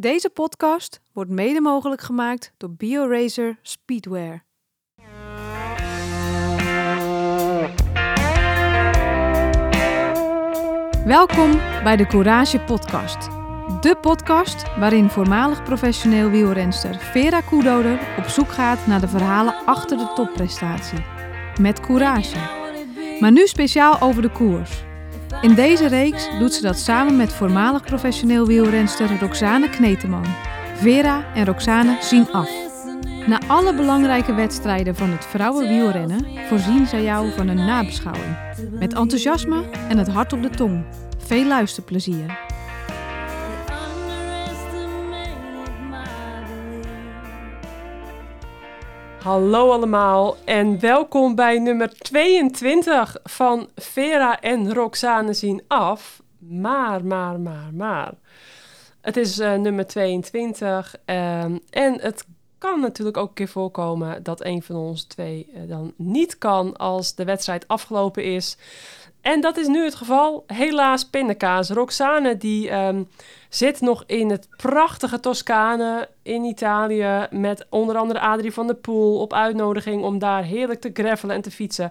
Deze podcast wordt mede mogelijk gemaakt door BioRacer Speedwear. Welkom bij de Courage Podcast. De podcast waarin voormalig professioneel wielrenster Vera Koedoder op zoek gaat naar de verhalen achter de topprestatie. Met courage. Maar nu speciaal over de koers. In deze reeks doet ze dat samen met voormalig professioneel wielrenster Roxane Kneteman. Vera en Roxane zien af. Na alle belangrijke wedstrijden van het vrouwenwielrennen voorzien zij jou van een nabeschouwing. Met enthousiasme en het hart op de tong. Veel luisterplezier. Hallo allemaal en welkom bij nummer 22 van Vera en Roxane zien af. Maar, maar, maar, maar. Het is eh, nummer 22 ehm, en het kan natuurlijk ook een keer voorkomen dat een van ons twee eh, dan niet kan als de wedstrijd afgelopen is. En dat is nu het geval. Helaas pindakaas. Roxane die ehm, zit nog in het prachtige Toscane in Italië met onder andere Adrie van der Poel op uitnodiging om daar heerlijk te gravelen en te fietsen.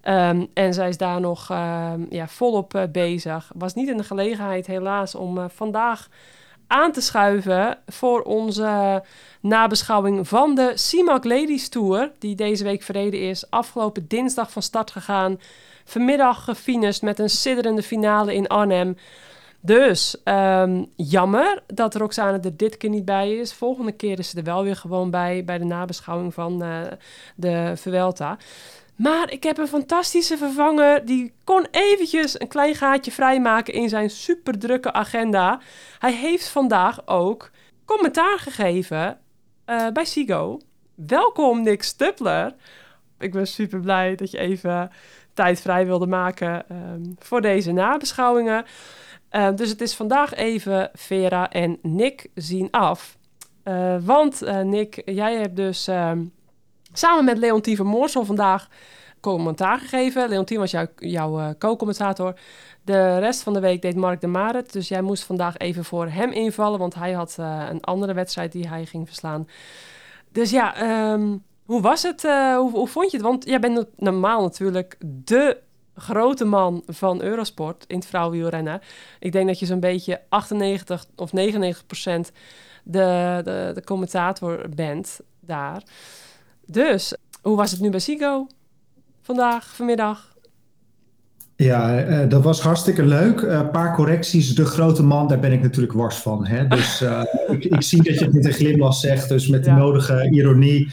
Ehm, en zij is daar nog ehm, ja, volop uh, bezig. Was niet in de gelegenheid helaas om uh, vandaag aan te schuiven voor onze nabeschouwing van de CIMAC Ladies Tour, die deze week verreden is. Afgelopen dinsdag van start gegaan. Vanmiddag gefinished met een sidderende finale in Arnhem. Dus um, jammer dat Roxane er dit keer niet bij is. Volgende keer is ze er wel weer gewoon bij, bij de nabeschouwing van uh, de Vuelta. Maar ik heb een fantastische vervanger. Die kon eventjes een klein gaatje vrijmaken in zijn super drukke agenda. Hij heeft vandaag ook commentaar gegeven uh, bij Sigo. Welkom Nick Stupler. Ik ben super blij dat je even tijd vrij wilde maken um, voor deze nabeschouwingen. Uh, dus het is vandaag even Vera en Nick zien af. Uh, want uh, Nick, jij hebt dus ehm, samen met Leontien van Moorsel vandaag commentaar gegeven. Leontien was jou, jouw co-commentator. De rest van de week deed Mark de Maret. Dus jij moest vandaag even voor hem invallen. Want hij had een andere wedstrijd die hij ging verslaan. Dus ja, hoe was het? Hoe, hoe, vond je het? Want jij bent normaal natuurlijk de grote man van Eurosport in het vrouwenwielrennen. Ik denk dat je zo'n beetje 98 of 99 procent de, de, de commentator bent daar. Dus, hoe was het nu bij Sigo? Vandaag, vanmiddag? Ja, uh, dat was hartstikke leuk. Een uh, paar correcties. De grote man, daar ben ik natuurlijk wars van. Hè? Dus uh, ik, ik, zie dat je het met een glimlach zegt. Dus met ja. de nodige ironie.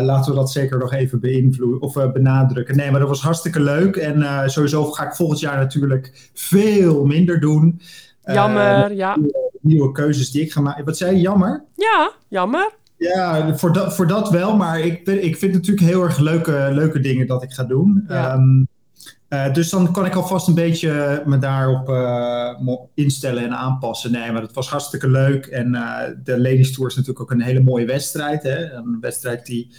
laten we dat zeker nog even beïnvloeden of benadrukken. Nee, maar dat was hartstikke leuk. En sowieso ga ik volgend jaar natuurlijk veel minder doen. Jammer, ja. Nieuwe, nieuwe, keuzes die ik ga maken. Wat zei je? Jammer? Ja, jammer. Ja, voor dat, voor dat wel. Maar ik, ik vind natuurlijk heel erg leuke, leuke dingen dat ik ga doen. Ja. Um, uh, dus dan kan ik alvast een beetje me daarop uh, instellen en aanpassen. Nee, maar het was hartstikke leuk. En uh, de Ladies Tour is natuurlijk ook een hele mooie wedstrijd. Hè? Een wedstrijd die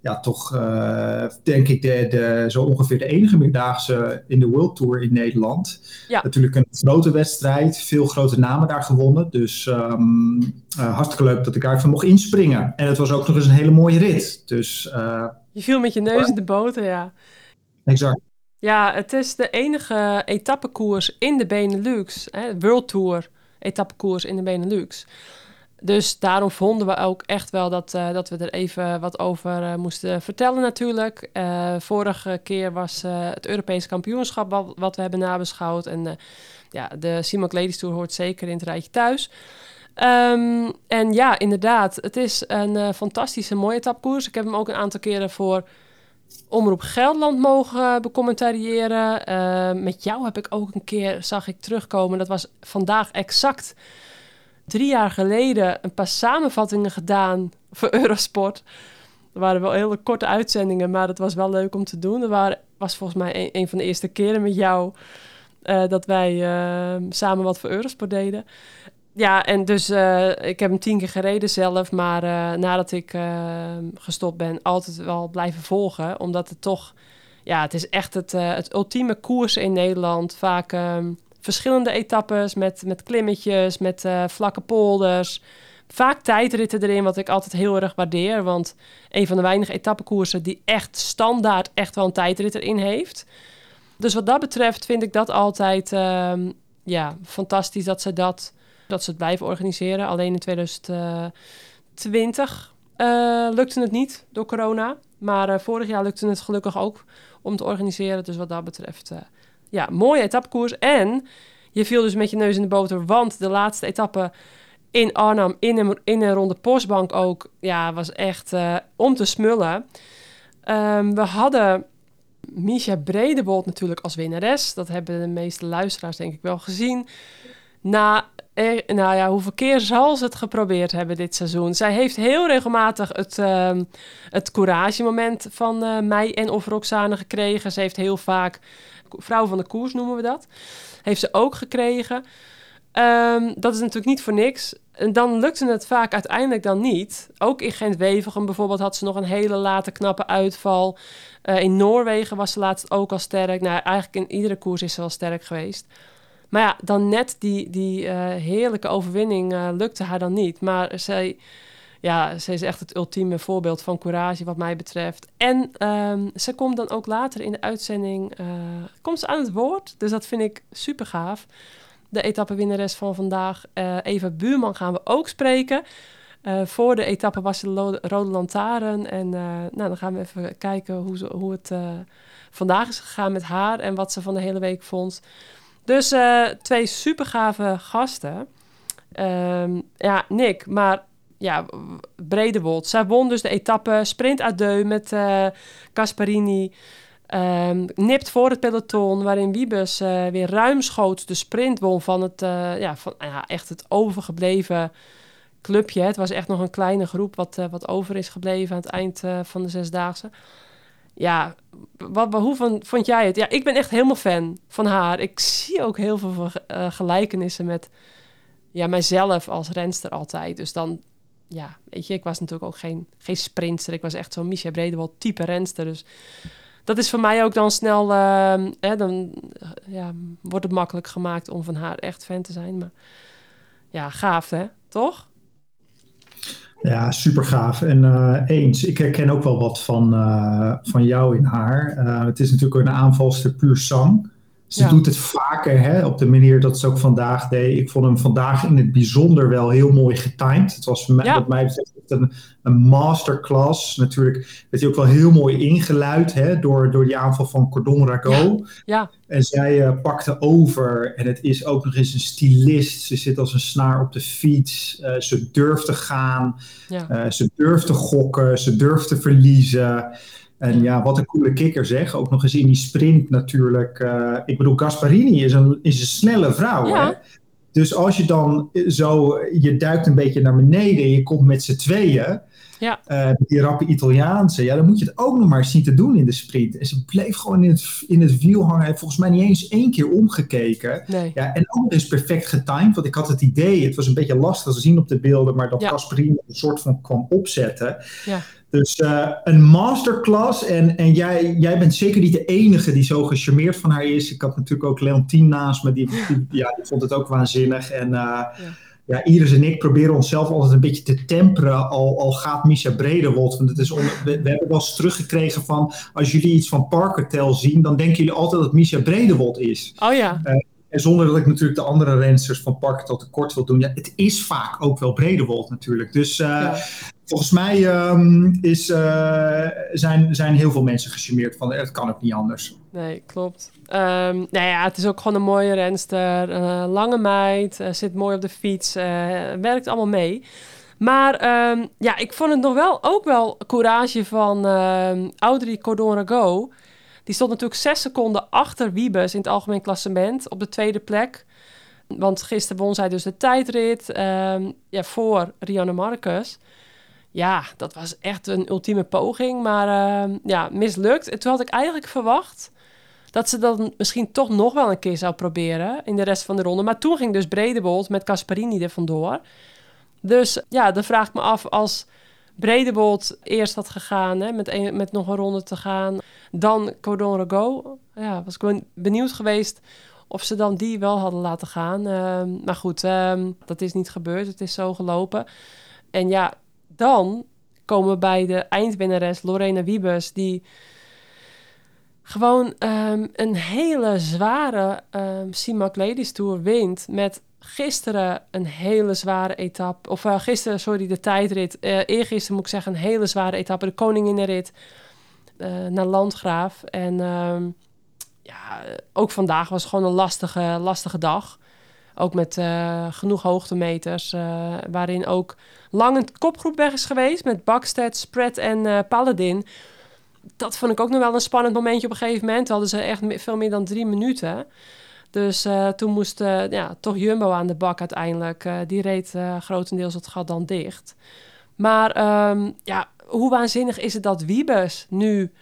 ja, toch, denk ik, de, de, zo ongeveer de enige meerdaagse in de World Tour in Nederland. Ja. Natuurlijk een grote wedstrijd. Veel grote namen daar gewonnen. Dus um, hartstikke leuk dat ik daar even mocht inspringen. En het was ook nog eens een hele mooie rit. Dus, je viel met je neus in de boter, ja. Exact. Ja, het is de enige etappekoers in de Benelux. Hè, World Tour etappekoers in de Benelux. Dus daarom vonden we ook echt wel dat, uh, dat we er even wat over uh, moesten vertellen natuurlijk. Uh, vorige keer was het Europese kampioenschap wat, we hebben nabeschouwd. En ja, de Simon Ladies Tour hoort zeker in het rijtje thuis. Um, en ja, inderdaad, het is een fantastische mooie etappekoers. Ik heb hem ook een aantal keren voor Omroep Gelderland mogen becommentariëren. Uh, met jou heb ik ook een keer, zag ik terugkomen, dat was vandaag exact drie jaar geleden, een paar samenvattingen gedaan voor Eurosport. Er waren wel hele korte uitzendingen, maar het was wel leuk om te doen. Er was volgens mij een, van de eerste keren met jou uh, dat wij samen wat voor Eurosport deden. Ja, en dus uh, ik heb hem tien keer gereden zelf, maar uh, nadat ik uh, gestopt ben, altijd wel blijven volgen. Omdat het toch, ja, het is echt het, het ultieme koers in Nederland. Vaak verschillende etappes met, met klimmetjes, met vlakke polders. Vaak tijdritten erin, wat ik altijd heel erg waardeer. Want een van de weinige etappekoersen die echt standaard echt wel een tijdrit erin heeft. Dus wat dat betreft vind ik dat altijd uh, ja, fantastisch dat ze dat dat ze het blijven organiseren. Alleen in 2020 uh, eh, lukte het niet door corona. Maar uh, vorig jaar lukte het gelukkig ook om te organiseren. Dus wat dat betreft, uh, ja, mooie etappekoers. En je viel dus met je neus in de boter, want de laatste etappe in Arnhem, in een, in een ronde postbank ook, ja, was echt om te smullen. Um, we hadden Misha Bredebold natuurlijk als winnares. Dat hebben de meeste luisteraars denk ik wel gezien. Na eh, nou ja, hoeveel keer zal ze het geprobeerd hebben dit seizoen? Zij heeft heel regelmatig het, uh, het courage-moment van uh, mij en of Roxane gekregen. Ze heeft heel vaak, vrouw van de koers noemen we dat, heeft ze ook gekregen. Um, dat is natuurlijk niet voor niks. En dan lukte het vaak uiteindelijk dan niet. Ook in Gent-Wevelgem bijvoorbeeld had ze nog een hele late knappe uitval. Uh, in Noorwegen was ze laatst ook al sterk. Nou, eigenlijk in iedere koers is ze wel sterk geweest. Maar ja, dan net die, die uh, heerlijke overwinning uh, lukte haar dan niet. Maar zij, ja, zij is echt het ultieme voorbeeld van courage wat mij betreft. En um, ze komt dan ook later in de uitzending uh, komt ze aan het woord. Dus dat vind ik super gaaf. De etappewinnares van vandaag, Eva Buurman, gaan we ook spreken. voor de etappe was de Rode Lantaarn. En nou, dan gaan we even kijken hoe, ze, hoe het vandaag is gegaan met haar en wat ze van de hele week vond. Dus uh, twee super gave gasten. Um, ja, Nick, maar ja, Bredewold. Zij won dus de etappe sprint à deux met Casparini. Um, nipt voor het peloton, waarin Wiebes uh, weer ruimschoots de sprint won van het, ja, van, ja, echt het overgebleven clubje. Het was echt nog een kleine groep wat, wat over is gebleven aan het eind van de zesdaagse ja, wat, hoe vond, jij het? Ja, ik ben echt helemaal fan van haar. Ik zie ook heel veel uh, gelijkenissen met ja, mijzelf als renster altijd. Dus dan, ja, weet je, ik was natuurlijk ook geen, geen sprinter. Ik was echt zo'n Micha Bredewald type renster. Dus dat is voor mij ook dan snel, uh, dan ja, wordt het makkelijk gemaakt om van haar echt fan te zijn. Maar ja, gaaf hè, toch? Ja, super gaaf. En uh, eens, ik herken ook wel wat van, uh, van jou in haar. Uh, het is natuurlijk een aanvalster puur zang. Ze doet het vaker hè, op de manier dat ze ook vandaag deed. Ik vond hem vandaag in het bijzonder wel heel mooi getimed. Het was mij, wat mij betreft een, een masterclass. Natuurlijk werd hij ook wel heel mooi ingeluid hè, door, door die aanval van Cordon Rago. Ja. En zij uh, pakte over. En het is ook nog eens een stylist. Ze zit als een snaar op de fiets. Uh, ze durft te gaan. Ja. Uh, ze durft te gokken. Ze durft te verliezen. En ja, wat een coole kikker zeg. Ook nog eens in die sprint natuurlijk. Uh, ik bedoel, Gasparini is een, is een snelle vrouw. Ja. Hè? Dus als je dan zo, je duikt een beetje naar beneden en je komt met z'n tweeën. Ja. Uh, die rappe Italiaanse. Ja, dan moet je het ook nog maar zien te doen in de sprint. En ze bleef gewoon in het, in het wiel hangen. Heeft volgens mij niet eens één keer omgekeken. Nee. Ja, en ook is perfect getimed. Want ik had het idee, het was een beetje lastig te zien op de beelden. Maar dat ja. Gasparini een soort van kwam opzetten. Ja. Dus uh, een masterclass. En, en jij, jij bent zeker niet de enige die zo gecharmeerd van haar is. Ik had natuurlijk ook Leontien naast me. Die, die, ja, die vond het ook waanzinnig. En uh, ja. ja. Iris en ik proberen onszelf altijd een beetje te temperen. Al, al gaat Misha Brederwold. Want het is we, we, hebben wel eens teruggekregen van... Als jullie iets van Parkertel zien... dan denken jullie altijd dat Misha Brederwold is. Oh ja. Uh, en zonder dat ik natuurlijk de andere rensters van Parker tot tekort wil doen. Ja, het is vaak ook wel Bredewold natuurlijk. Dus uh, ja. volgens mij um, is, uh, zijn, zijn heel veel mensen gecharmeerd van het kan ook niet anders. Nee, klopt. Um, nou ja, het is ook gewoon een mooie renster. Uh, lange meid, zit mooi op de fiets, werkt allemaal mee. Maar um, ja, ik vond het nog wel ook wel courage van Audrey Cordon Go. Die stond natuurlijk zes seconden achter Wiebes in het algemeen klassement op de tweede plek. Want gisteren won zij dus de tijdrit um, ja, voor Rianne Marcus. Ja, dat was echt een ultieme poging, maar uh, ja, mislukt. En toen had ik eigenlijk verwacht dat ze dan misschien toch nog wel een keer zou proberen in de rest van de ronde. Maar toen ging dus Bredebold met Casparini er vandoor. Dus ja, dan vraag ik me af als Bredebold eerst had gegaan, hè, met, met nog een ronde te gaan. Dan Cordon Rago. Ja, was ik benieuwd geweest of ze dan die wel hadden laten gaan. Ehm, maar goed, ehm, dat is niet gebeurd. Het is zo gelopen. En ja, dan komen we bij de eindwinnares Lorena Wiebes, die gewoon ehm, een hele zware um, CIMAC Ladies Tour wint met gisteren een hele zware etappe. Of uh, gisteren, sorry, de tijdrit. Uh, eergisteren moet ik zeggen, een hele zware etappe. De koninginnenrit uh, naar Landgraaf. En um, ja, ook vandaag was gewoon een lastige, lastige dag. Ook met genoeg hoogtemeters. waarin ook lang een kopgroep weg is geweest. Met Bakstedt, Spread en Paladin. Dat vond ik ook nog wel een spannend momentje op een gegeven moment. Hadden ze echt veel meer dan drie minuten. Dus uh, toen moest uh, ja, toch Jumbo aan de bak uiteindelijk. Uh, die reed grotendeels het gat dan dicht. Maar um, ja, hoe waanzinnig is het dat Wiebes nu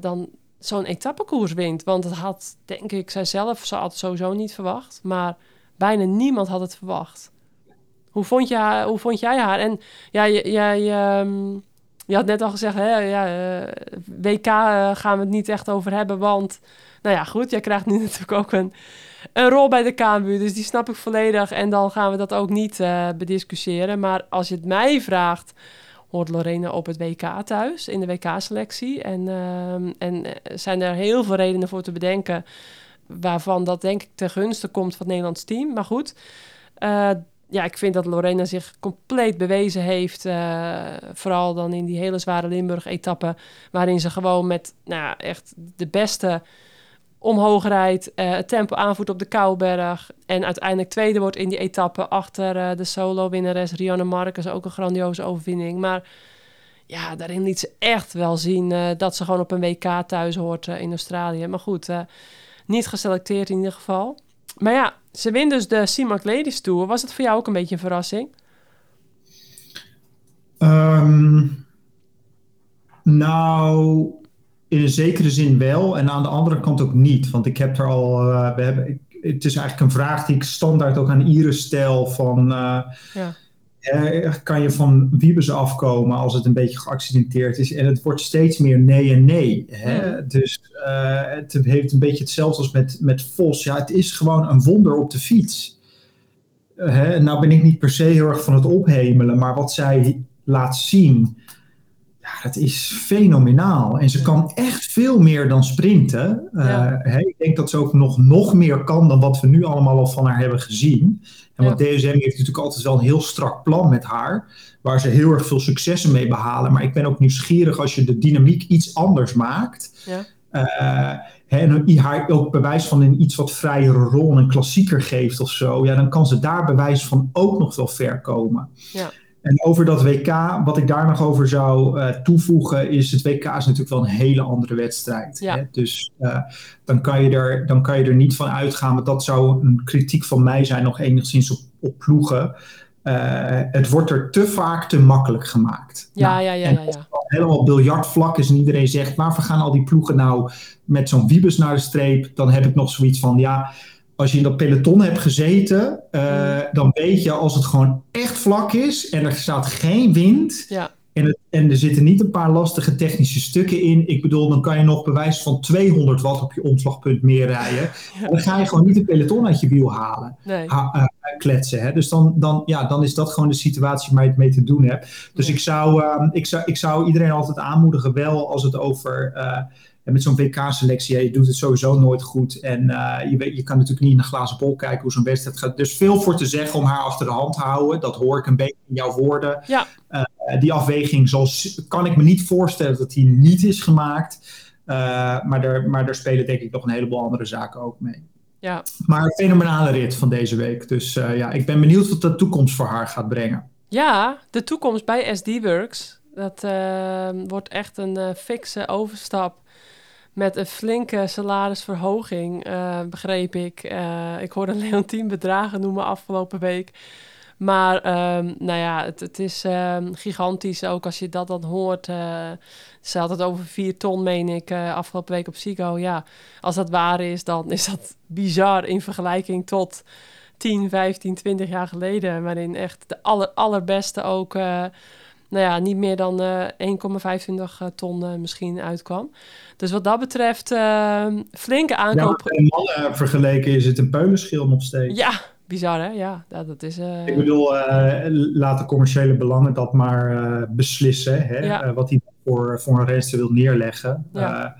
dan zo'n etappekoers wint? Want het had, denk ik, zijzelf ze had sowieso niet verwacht. Maar bijna niemand had het verwacht. Hoe vond, je, hoe vond jij haar? En ja, jij... Um, je had net al gezegd, hè, ja, WK gaan we het niet echt over hebben, want nou ja, goed, jij krijgt nu natuurlijk ook een, een rol bij de KMU, dus die snap ik volledig. En dan gaan we dat ook niet uh, bediscussiëren. Maar als je het mij vraagt, hoort Lorena op het WK thuis, in de WK-selectie. En, uh, en eh, zijn er heel veel redenen voor te bedenken, waarvan dat denk ik ten gunste komt van het Nederlands team. Maar goed, uh, ja, ik vind dat Lorena zich compleet bewezen heeft. Vooral dan in die hele zware Limburg-etappe. Waarin ze gewoon met nou, echt de beste omhoog rijdt, uh, het tempo aanvoert op de Kouberg en uiteindelijk tweede wordt in die etappe achter uh, de solo-winnares Rianne Marcus. Ook een grandioze overwinning. Maar ja, daarin liet ze echt wel zien uh, dat ze gewoon op een WK thuis hoort in Australië. Maar goed, niet geselecteerd in ieder geval. Maar ja, ze wint dus de CIMAC Ladies Tour. Was het voor jou ook een beetje een verrassing? Um, nou, in een zekere zin wel en aan de andere kant ook niet. Want ik heb er al, uh, we hebben, het is eigenlijk een vraag die ik standaard ook aan Iris stel van... Uh, ja. Uh, kan je van Wiebes afkomen als het een beetje geaccidenteerd is? En het wordt steeds meer nee en nee. Hè? Ja. Dus het heeft een beetje hetzelfde als met, met Vos. Ja, het is gewoon een wonder op de fiets. Hè? Nou ben ik niet per se heel erg van het ophemelen, maar wat zij laat zien dat is fenomenaal. En ze kan echt veel meer dan sprinten. Ja. Uh, ik denk dat ze ook nog, nog meer kan dan wat we nu allemaal al van haar hebben gezien. En want DSM heeft natuurlijk altijd wel een heel strak plan met haar. Waar ze heel erg veel successen mee behalen. Maar ik ben ook nieuwsgierig als je de dynamiek iets anders maakt. Ja. Uh, en haar ook bewijs van een iets wat vrijere rol, een klassieker geeft of zo. Ja, dan kan ze daar bewijs van ook nog wel ver komen. Ja. En over dat WK, wat ik daar nog over zou uh, toevoegen, is het WK is natuurlijk wel een hele andere wedstrijd. Ja. Hè? Dus uh, dan, kan je er, dan kan je er niet van uitgaan, want dat zou een kritiek van mij zijn, nog enigszins op, op ploegen. Uh, het wordt er te vaak te makkelijk gemaakt. Ja, nou, ja, ja. ja, ja. Helemaal biljartvlak is en iedereen zegt, waarvoor gaan al die ploegen nou met zo'n wiebes naar de streep? Dan heb ik nog zoiets van, ja, als je in dat peloton hebt gezeten, uh, dan weet je als het gewoon echt vlak is en er staat geen wind. Ja. En, het, en er zitten niet een paar lastige technische stukken in. Ik bedoel, dan kan je nog bewijs van 200 watt op je omslagpunt meer rijden. Ja. Dan ga je gewoon niet een peloton uit je wiel halen. Nee. Ha, uh, kletsen. Hè? Dus dan, dan, ja, dan is dat gewoon de situatie waar je het mee te doen hebt. Dus ik, zou, uh, ik, zou, ik zou iedereen altijd aanmoedigen, wel als het over en met zo'n WK-selectie, ja, je doet het sowieso nooit goed. En uh, je, weet, je kan natuurlijk niet in een glazen bol kijken hoe zo'n wedstrijd gaat. Dus veel voor te zeggen om haar achter de hand te houden. Dat hoor ik een beetje in jouw woorden. Ja. Uh, die afweging zal, kan ik me niet voorstellen dat die niet is gemaakt. Uh, maar, er, maar er spelen denk ik nog een heleboel andere zaken ook mee. Ja. Maar een fenomenale rit van deze week. Dus ja, ik ben benieuwd wat de toekomst voor haar gaat brengen. Ja, de toekomst bij SD Works. Dat wordt echt een fikse overstap met een flinke salarisverhoging, uh, begreep ik. Uh, ik hoorde Leontien bedragen noemen afgelopen week. Maar um, nou ja, het, het is um, gigantisch ook als je dat dan hoort. Uh, ze had het over 4 ton, meen ik, afgelopen week op Sigo. Ja, als dat waar is, dan is dat bizar in vergelijking tot 10, 15, 20 jaar geleden. Waarin echt de aller, allerbeste ook nou ja, niet meer dan 1,25 ton misschien uitkwam. Dus wat dat betreft, flinke aankoop. Ja, mannen vergeleken is het een peulenschil nog steeds. Ja, bizar hè? Ja, dat is... Ik bedoel, laat de commerciële belangen dat maar beslissen. Hè? wat hij voor, voor een renster wil neerleggen. Ja.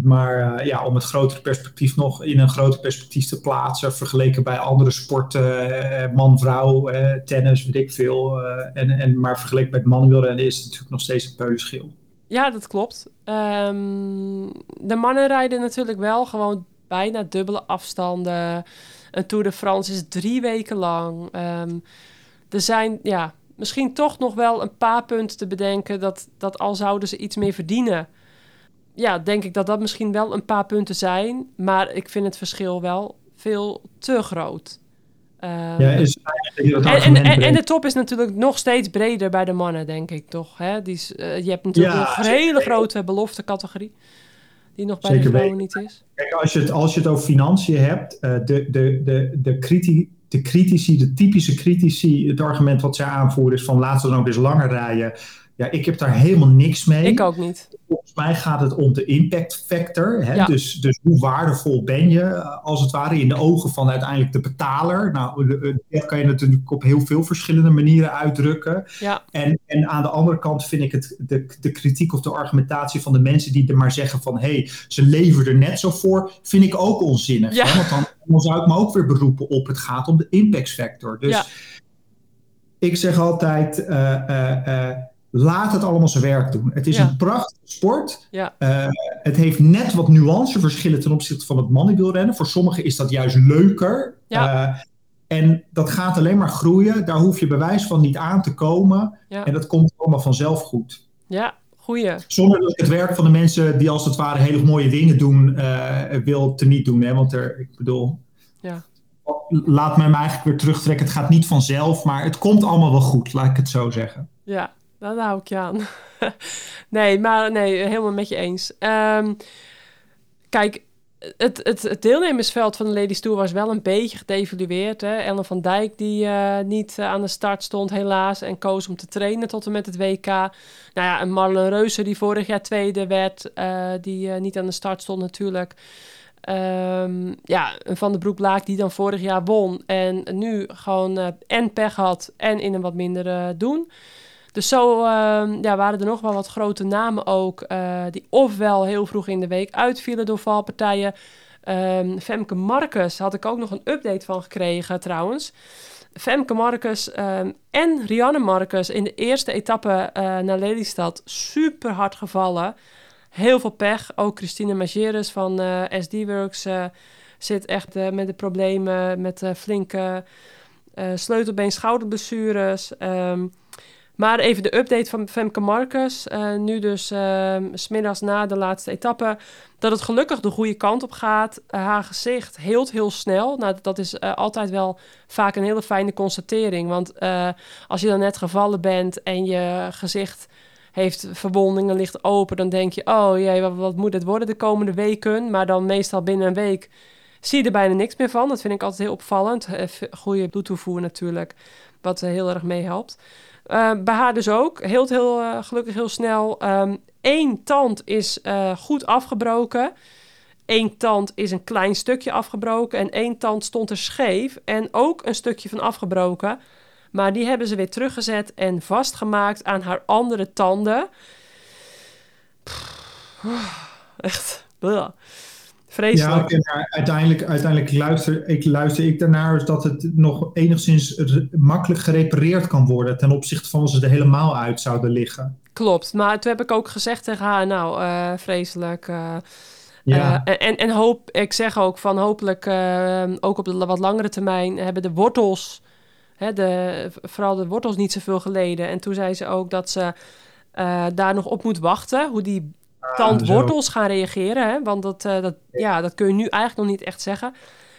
Maar uh, ja, om het grotere perspectief nog in een groter perspectief te plaatsen, vergeleken bij andere sporten, eh, man-vrouw, eh, tennis, weet ik veel. en, en, maar vergeleken met mannenwielrennen is het natuurlijk nog steeds een peulenschil. Ja, dat klopt. Um, de mannen rijden natuurlijk wel gewoon bijna dubbele afstanden. Een Tour de France is drie weken lang. Um, er zijn ja, misschien toch nog wel een paar punten te bedenken dat, dat al zouden ze iets meer verdienen ja, denk ik dat dat misschien wel een paar punten zijn. Maar ik vind het verschil wel veel te groot. Um, ja, is en, en, en, en, de top is natuurlijk nog steeds breder bij de mannen, denk ik toch? Hè? Die is, uh, je hebt natuurlijk ja, een hele grote belofte categorie. Die nog bij de vrouwen niet is. Kijk, als je het, als je het over financiën hebt, uh, de, de, de, de, de critici, de typische critici, het argument wat zij aanvoeren is van laten we dan ook eens langer rijden. Ja, ik heb daar helemaal niks mee. Ik ook niet. Volgens mij gaat het om de impact factor. Hè? Dus, dus hoe waardevol ben je, eh, als het ware, in de ogen van uiteindelijk de betaler. Nou, dat kan je natuurlijk op heel veel verschillende manieren uitdrukken. Ja. En, en aan de andere kant vind ik het, de, de kritiek of de argumentatie van de mensen die er maar zeggen van... hé, hey, ze leveren er net zo voor, vind ik ook onzinnig. Ja. Hè? Want dan, dan, zou ik me ook weer beroepen op het gaat om de impact factor. Dus ja. ik zeg altijd... Uh, Laat het allemaal zijn werk doen. Het is een prachtige sport. Ja. Uh, het heeft net wat nuanceverschillen ten opzichte van het mannenwielrennen. Voor sommigen is dat juist leuker. Ja. Uh, en dat gaat alleen maar groeien. Daar hoef je bewijs van niet aan te komen. En dat komt allemaal vanzelf goed. Ja, goeie. Zonder dat het werk van de mensen die als het ware hele mooie dingen doen, uh, wil te niet doen. Hè? Want er, ik bedoel, ja. laat mij me eigenlijk weer terugtrekken. Het gaat niet vanzelf, maar het komt allemaal wel goed, laat ik het zo zeggen. Ja, daar hou ik je aan. nee, maar nee, helemaal met je eens. Um, kijk, het, het, het, deelnemersveld van de Ladies Tour was wel een beetje gedevalueerd. Hè? Ellen van Dijk die uh, niet uh, aan de start stond helaas en koos om te trainen tot en met het WK. Nou ja, en Marlen Reuser die vorig jaar tweede werd, uh, die niet aan de start stond natuurlijk. Um, ja, Van de Broek Laak die dan vorig jaar won en nu gewoon en pech had en in een wat minder doen. Dus zo uh, ja, waren er nog wel wat grote namen ook, uh, die ofwel heel vroeg in de week uitvielen door valpartijen. Um, Femke Marcus had ik ook nog een update van gekregen trouwens. Femke Marcus um, en Rianne Marcus in de eerste etappe uh, naar Lelystad super hard gevallen. Heel veel pech. Ook Christine Mageres van uh, SD Works zit echt met de problemen met flinke sleutelbeen schouderblessures. Maar even de update van Femke Marcus. Uh, nu dus uh, smiddags na de laatste etappe. Dat het gelukkig de goede kant op gaat. Uh, haar gezicht heelt heel snel. Nou, dat is eh, altijd wel vaak een hele fijne constatering. Want als je dan net gevallen bent en je gezicht heeft verwondingen, ligt open. Dan denk je, oh jee, wat, wat moet het worden de komende weken? Maar dan meestal binnen een week zie je er bijna niks meer van. Dat vind ik altijd heel opvallend. goede bloedtoevoer natuurlijk, wat heel erg meehelpt. Uh, bij haar dus ook. Heel, heel uh, gelukkig heel snel. Eén tand is uh, goed afgebroken. Eén tand is een klein stukje afgebroken. En één tand stond er scheef. En ook een stukje van afgebroken. Maar die hebben ze weer teruggezet en vastgemaakt aan haar andere tanden. Echt. Vreselijk. Ja, en uiteindelijk, uiteindelijk luister, ik, luister ik daarnaar dat het nog enigszins makkelijk gerepareerd kan worden ten opzichte van als ze er helemaal uit zouden liggen. Klopt, maar toen heb ik ook gezegd tegen haar, nou, uh, vreselijk. Uh, ja. Uh, en, en hoop, ik zeg ook van hopelijk, ook op de wat langere termijn, hebben de wortels, hè, de, vooral de wortels niet zoveel geleden. En toen zei ze ook dat ze daar nog op moet wachten, hoe die tandwortels gaan reageren. Hè? Want dat, uh, dat, ja, dat kun je nu eigenlijk nog niet echt zeggen.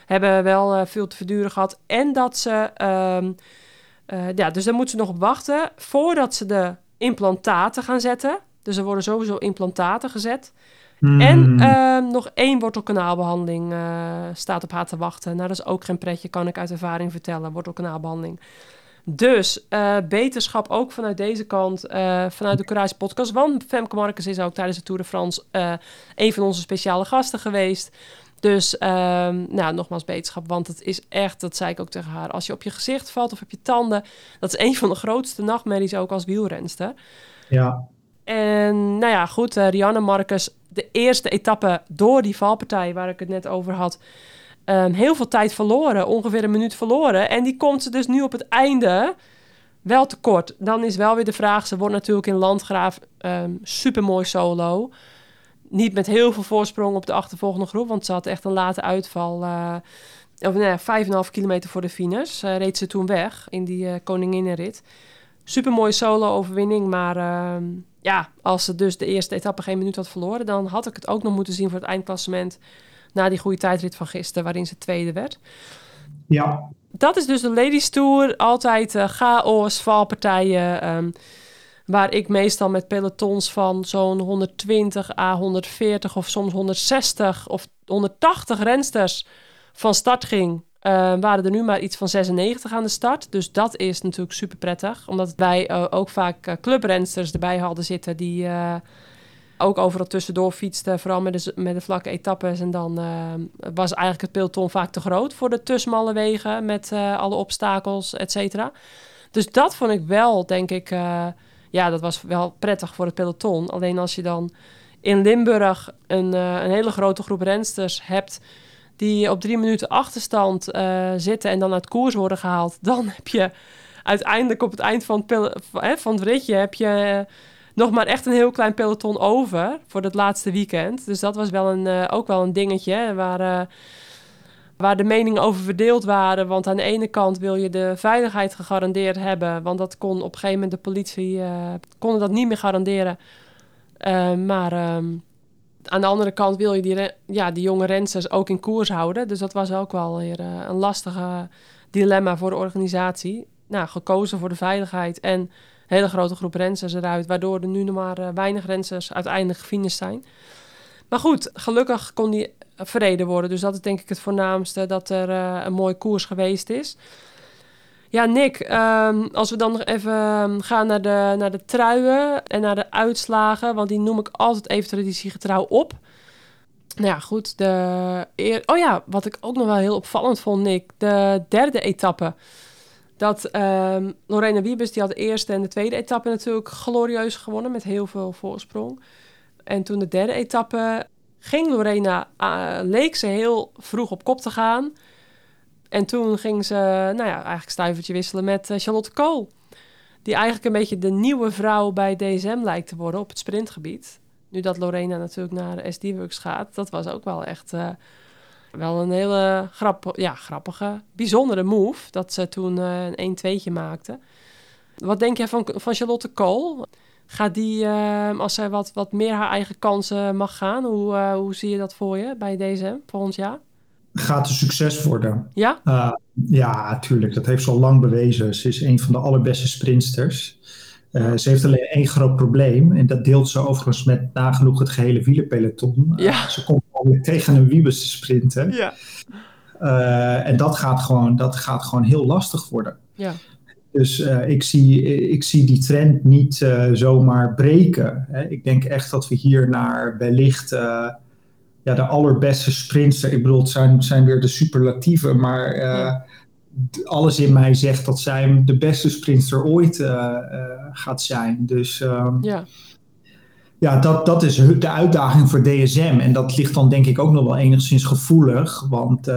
Hebben wel uh, veel te verduren gehad. En dat ze... Um, uh, ja, dus daar moeten ze nog op wachten voordat ze de implantaten gaan zetten. Dus er worden sowieso implantaten gezet. Hmm. En uh, nog één wortelkanaalbehandeling uh, staat op haar te wachten. Nou, dat is ook geen pretje, kan ik uit ervaring vertellen, wortelkanaalbehandeling. Dus uh, beterschap ook vanuit deze kant, uh, vanuit de Courage Podcast. Want Femke Marcus is ook tijdens de Tour de France uh, een van onze speciale gasten geweest. Dus um, nou, nogmaals beterschap, want het is echt, dat zei ik ook tegen haar, als je op je gezicht valt of op je tanden, dat is een van de grootste nachtmerries ook als wielrenster. Ja. En nou ja, goed, Rianne Marcus, de eerste etappe door die valpartij waar ik het net over had, um, heel veel tijd verloren, ongeveer een minuut verloren. En die komt ze dus nu op het einde wel tekort. Dan is wel weer de vraag, ze wordt natuurlijk in Landgraaf um, super mooi solo. Niet met heel veel voorsprong op de achtervolgende groep, want ze had echt een late uitval. Uh, of nee, 5,5 kilometer voor de finish uh, reed ze toen weg in die uh, koninginnenrit. Super mooie solo-overwinning, maar uh, ja, als ze dus de eerste etappe geen minuut had verloren, dan had ik het ook nog moeten zien voor het eindklassement na die goede tijdrit van gisteren, waarin ze tweede werd. Ja. Dat is dus de Ladies Tour. Altijd uh, chaos, valpartijen. Um, waar ik meestal met pelotons van zo'n 120 à 140 of soms 160 of 180 rensters van start ging. Uh, waren er nu maar iets van 96 aan de start. Dus dat is natuurlijk super prettig. Omdat wij uh, ook vaak uh, clubrensters erbij hadden zitten die ook overal tussendoor fietste, vooral met de, met de vlakke etappes. En dan uh, was eigenlijk het peloton vaak te groot voor de te smalle wegen met uh, alle obstakels, et cetera. Dus dat vond ik wel, denk ik, uh, ja, dat was wel prettig voor het peloton. Alleen als je dan in Limburg een, een hele grote groep rensters hebt die op drie minuten achterstand zitten en dan uit koers worden gehaald, dan heb je uiteindelijk op het eind van het, van het ritje heb je nog maar echt een heel klein peloton over voor het laatste weekend. Dus dat was wel een, uh, ook wel een dingetje waar, uh, waar de meningen over verdeeld waren. Want aan de ene kant wil je de veiligheid gegarandeerd hebben. Want dat kon op een gegeven moment de politie uh, kon dat niet meer garanderen. maar um, aan de andere kant wil je die, ja, die jonge rensters ook in koers houden. Dus dat was ook wel weer een lastige dilemma voor de organisatie. Nou, gekozen voor de veiligheid en hele grote groep rensers eruit, waardoor er nu nog maar uh, weinig rensers uiteindelijk gefinished zijn. Maar goed, gelukkig kon die verreden worden. Dus dat is denk ik het voornaamste, dat er uh, een mooi koers geweest is. Ja, Nick, um, als we dan nog even ehm, gaan naar de, naar de truien en naar de uitslagen, want die noem ik altijd even traditiegetrouw op. Nou ja, goed. De. Oh ja, wat ik ook nog wel heel opvallend vond, Nick. De derde etappe dat um, Lorena Wiebes, die had de eerste en de tweede etappe natuurlijk glorieus gewonnen met heel veel voorsprong. En toen de derde etappe ging Lorena, uh, leek ze heel vroeg op kop te gaan. En toen ging ze, nou ja, eigenlijk stuivertje wisselen met uh, Charlotte Kool. Die eigenlijk een beetje de nieuwe vrouw bij DSM lijkt te worden op het sprintgebied. Nu dat Lorena natuurlijk naar SD-Works gaat, dat was ook wel echt... Uh, wel een hele grappige, ja, grappige, bijzondere move. Dat ze toen uh, een 1-2'tje maakte. Wat denk jij van, van Charlotte Kool? Gaat die, uh, als zij wat, wat meer haar eigen kansen mag gaan, hoe, uh, hoe zie je dat voor je bij DSM volgend jaar? Gaat een succes worden. Ja? ja, natuurlijk. Dat heeft ze al lang bewezen. Ze is een van de allerbeste sprinters. Uh, ze heeft alleen één groot probleem. En dat deelt ze overigens met nagenoeg het gehele wielerpeloton. Ja. ze komt tegen een Wiebes te sprinten. Ja. Uh, en dat gaat, gewoon, dat gaat gewoon heel lastig worden. Ja. Dus ik, zie, ik zie die trend niet zomaar breken. Hè. Ik denk echt dat we hier naar wellicht ja, de allerbeste sprints. Ik bedoel, het zijn, zijn weer de superlatieven, maar ja. Alles in mij zegt dat zij de beste sprinter ooit gaat zijn. Dus um, ja ja, dat, dat is de uitdaging voor DSM. En dat ligt dan denk ik ook nog wel enigszins gevoelig. Want uh,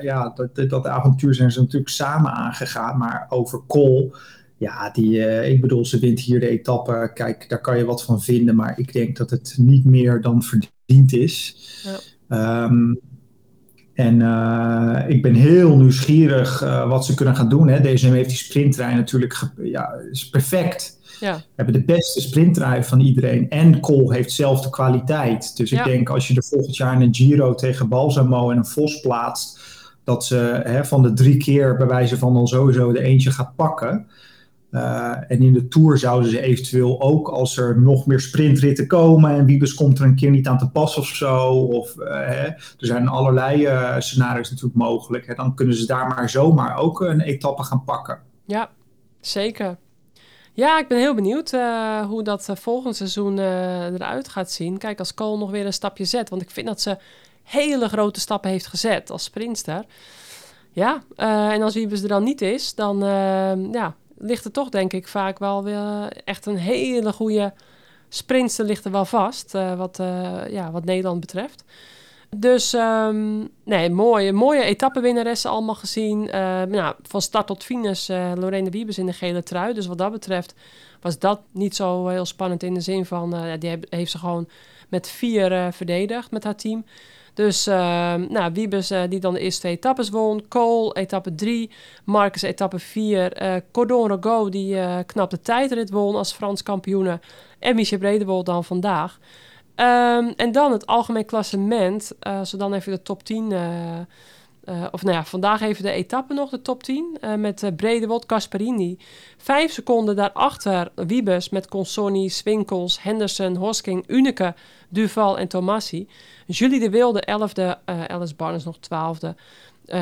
ja, dat, dat avontuur zijn ze natuurlijk samen aangegaan. Maar over Cole, ja, die, uh, ik bedoel, ze wint hier de etappe. Kijk, daar kan je wat van vinden. Maar ik denk dat het niet meer dan verdiend is. Ja. Um, en uh, ik ben heel nieuwsgierig wat ze kunnen gaan doen. Hè. DSM heeft die sprinttrein natuurlijk, ja, is perfect. Ja. We hebben de beste sprintdrive van iedereen. En Cole heeft zelf de kwaliteit. Dus ik denk als je er volgend jaar een Giro tegen Balsamo en een Vos plaatst. Dat ze hè, van de drie keer bij wijze van dan sowieso de eentje gaat pakken. Uh, en in de Tour zouden ze eventueel ook, als er nog meer sprintritten komen en Wiebes komt er een keer niet aan te pas of zo, of uh, hè, er zijn allerlei uh, scenario's natuurlijk mogelijk, hè, dan kunnen ze daar maar zomaar ook een etappe gaan pakken. Ja, Zeker. Ja, ik ben heel benieuwd hoe dat volgend seizoen eruit gaat zien. Kijk, als Cole nog weer een stapje zet. Want ik vind dat ze hele grote stappen heeft gezet als sprinter. Ja, en als Wiebes er dan niet is, dan ja, ligt er toch denk ik vaak wel weer echt een hele goede sprinter ligt er wel vast. wat, ja, wat Nederland betreft. Dus um, nee, mooie, mooie etappenwinnaressen allemaal gezien. Uh, nou, van start tot finish Lorena Wiebes in de gele trui. Dus wat dat betreft was dat niet zo heel spannend in de zin van... Die heeft ze gewoon met vier verdedigd met haar team. Dus ehm, nou, Wiebes die dan de eerste twee etappes won. Cole etappe 3. Marcus etappe 4. Cordon Rogo die knap de tijdrit won als Frans kampioene. En Michel Bredewold dan vandaag. Um, en dan het algemeen klassement. Uh, als we dan even de top 10. Uh, of nou ja, vandaag even de etappe nog, de top 10. met uh, Bredewold, Casparini. Vijf seconden daarachter Wiebes met Consoni, Swinkels, Henderson, Hosking, Unike, Duval en Tomassi. Julie de Wilde, 11e. Alice Barnes nog 12e.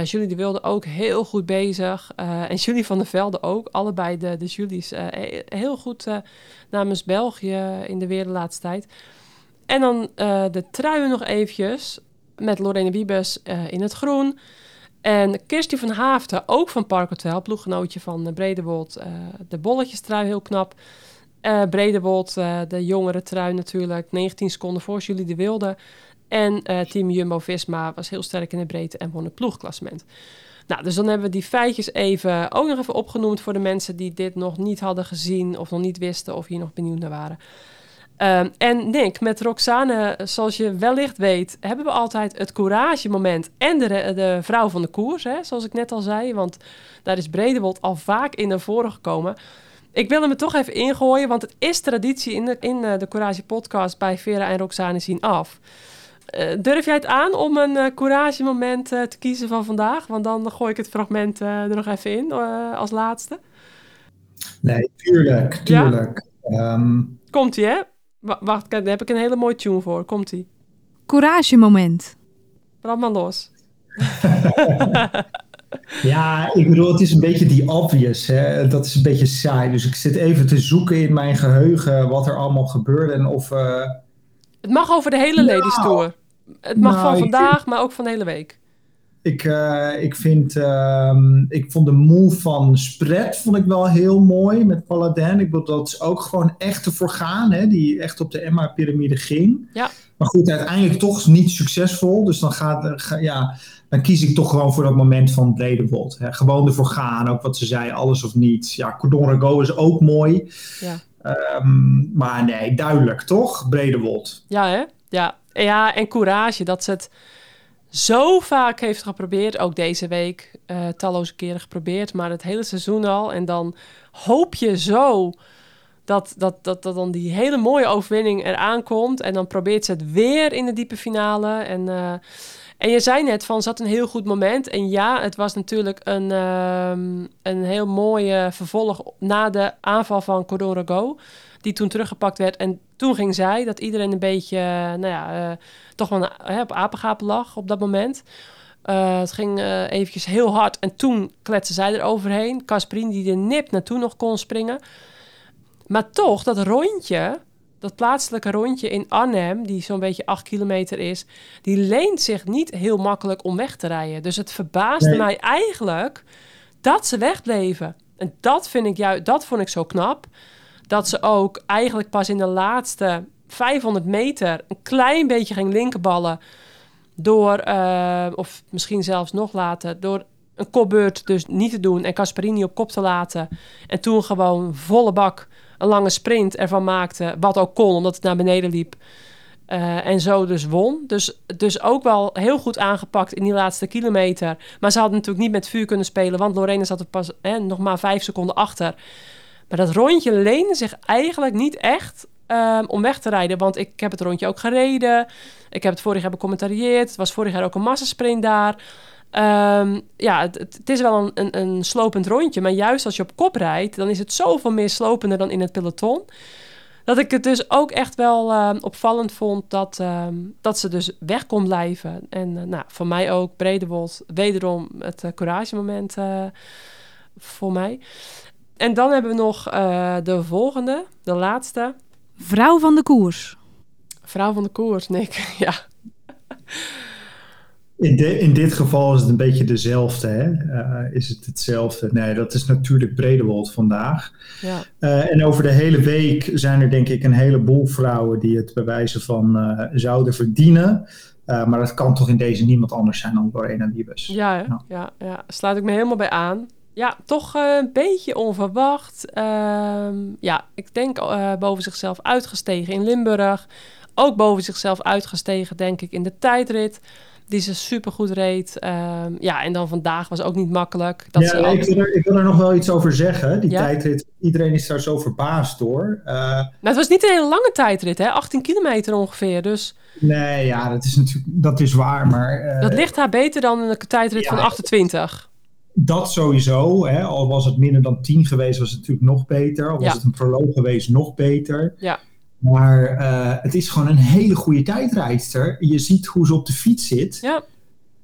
Julie de Wilde ook heel goed bezig. en Julie van der Velde ook. Allebei de, de Julies heel goed namens België in de weer de laatste tijd. En dan de truien nog eventjes met Lorena Wiebes uh, in het groen. En Kirsty van Haafden, ook van Parkhotel, ploeggenootje van uh, Bredewold. de bolletjestrui, heel knap. Bredewold, de jongere trui natuurlijk, 19 seconden voor Julie de Wilde. En team Jumbo-Visma was heel sterk in de breedte en won het ploegklassement. Nou, dus dan hebben we die feitjes even, ook nog even opgenoemd voor de mensen die dit nog niet hadden gezien of nog niet wisten of hier nog benieuwd naar waren. Um, en Nick, met Roxane, zoals je wellicht weet, hebben we altijd het courage-moment en de, de vrouw van de koers, hè, zoals ik net al zei. Want daar is Bredewold al vaak in naar voren gekomen. Ik wil hem er toch even ingooien, want het is traditie in de, in eh, de Courage podcast bij Vera en Roxane zien af. Uh, durf jij het aan om een uh, courage-moment uh, te kiezen van vandaag? Want dan gooi ik het fragment er nog even in als laatste. Nee, tuurlijk, tuurlijk. Ja? Um... Komt-ie, hè? Wacht, daar heb ik een hele mooie tune voor. Komt-ie. Courage moment. Brand maar los. ja, ik bedoel, het is een beetje die obvious. Hè? Dat is een beetje saai. Dus ik zit even te zoeken in mijn geheugen wat er allemaal gebeurde en of... Uh... Het mag over de hele Ladies Tour. Het mag nou, van vandaag, maar ook van de hele week. Ik, uh, ik, vind, uh, ik vond de move van Spread vond ik wel heel mooi met Paladin. Ik bedoel, dat is ook gewoon echt ervoor gaan, hè, die echt op de Emma-pyramide ging. Ja. Maar goed, uiteindelijk toch niet succesvol. Dus dan, gaat, ja, dan kies ik toch gewoon voor dat moment van Bredewold. Hè. Gewoon ervoor gaan, ook wat ze zei, alles of niets. Ja, Cordon Go is ook mooi. Ja. Um, maar nee, duidelijk, toch? Bredewold. Ja, hè? Ja. ja, en courage, dat ze het zo vaak heeft geprobeerd. Ook deze week uh, talloze keren geprobeerd, maar het hele seizoen al. En dan hoop je zo dat, dat, dat, dat dan die hele mooie overwinning eraan komt. En dan probeert ze het weer in de diepe finale. En, uh, en je zei net van, zat een heel goed moment. En ja, het was natuurlijk een, um, een heel mooie vervolg na de aanval van Cordon Go die toen teruggepakt werd. En toen ging zij, dat iedereen een beetje, nou ja, uh, toch wel uh, op apengapen lag op dat moment. Uh, het ging uh, eventjes heel hard en toen kletste zij er overheen. Casperin die er nip naartoe nog kon springen. Maar toch, dat rondje, dat plaatselijke rondje in Arnhem, die zo'n beetje acht kilometer is, die leent zich niet heel makkelijk om weg te rijden. Dus het verbaasde mij eigenlijk dat ze wegbleven. En dat vind ik juist, dat vond ik zo knap dat ze ook eigenlijk pas in de laatste 500 meter een klein beetje ging linkerballen. Door, uh, of misschien zelfs nog later, door een kopbeurt dus niet te doen en Casperini op kop te laten. En toen gewoon volle bak een lange sprint ervan maakte. Wat ook kon, omdat het naar beneden liep. Uh, en zo dus won. Dus, dus ook wel heel goed aangepakt in die laatste kilometer. Maar ze hadden natuurlijk niet met vuur kunnen spelen, want Lorena zat er pas eh, nog maar vijf seconden achter. Maar dat rondje leende zich eigenlijk niet echt um, om weg te rijden. Want ik heb het rondje ook gereden. Ik heb het vorig jaar becommentarieerd. Het was vorig jaar ook een massasprint daar. Um, ja, het, het, is wel een, een, een, slopend rondje. Maar juist als je op kop rijdt, dan is het zoveel meer slopender dan in het peloton. Dat ik het dus ook echt wel uh, opvallend vond dat, dat ze dus weg kon blijven. En uh, nou, voor mij ook Bredewold, wederom het uh, courage moment voor mij. En dan hebben we nog uh, de volgende, de laatste. Vrouw van de koers. Vrouw van de koers, Nick. ja. In, de, in dit geval is het een beetje dezelfde. Hè? Uh, is het hetzelfde? Nee, dat is natuurlijk Bredewold vandaag. Ja. Uh, en over de hele week zijn er denk ik een heleboel vrouwen die het bewijzen van uh, zouden verdienen. maar dat kan toch in deze niemand anders zijn dan Lorena Wiebes. Ja, ja, ja, ja, sluit ik me helemaal bij aan. Ja, toch een beetje onverwacht. Ehm, ja, ik denk boven zichzelf uitgestegen in Limburg. Ook boven zichzelf uitgestegen, denk ik, in de tijdrit die ze supergoed reed. Ehm, ja, en dan vandaag was ook niet makkelijk. Dat ja, ik, wil er, ik, wil er, nog wel iets over zeggen. Die tijdrit, iedereen is daar zo verbaasd door. Uh, nou, het was niet een hele lange tijdrit, hè? 18 kilometer ongeveer, dus... Nee, ja, dat is natuurlijk dat is waar, maar... Dat ligt haar beter dan een tijdrit van 28. Dat sowieso. Hè? Al was het minder dan 10 geweest, was het natuurlijk nog beter. Al was het een proloog geweest, nog beter. Ja. Maar uh, het is gewoon een hele goede tijdrijdster. Je ziet hoe ze op de fiets zit. Ja.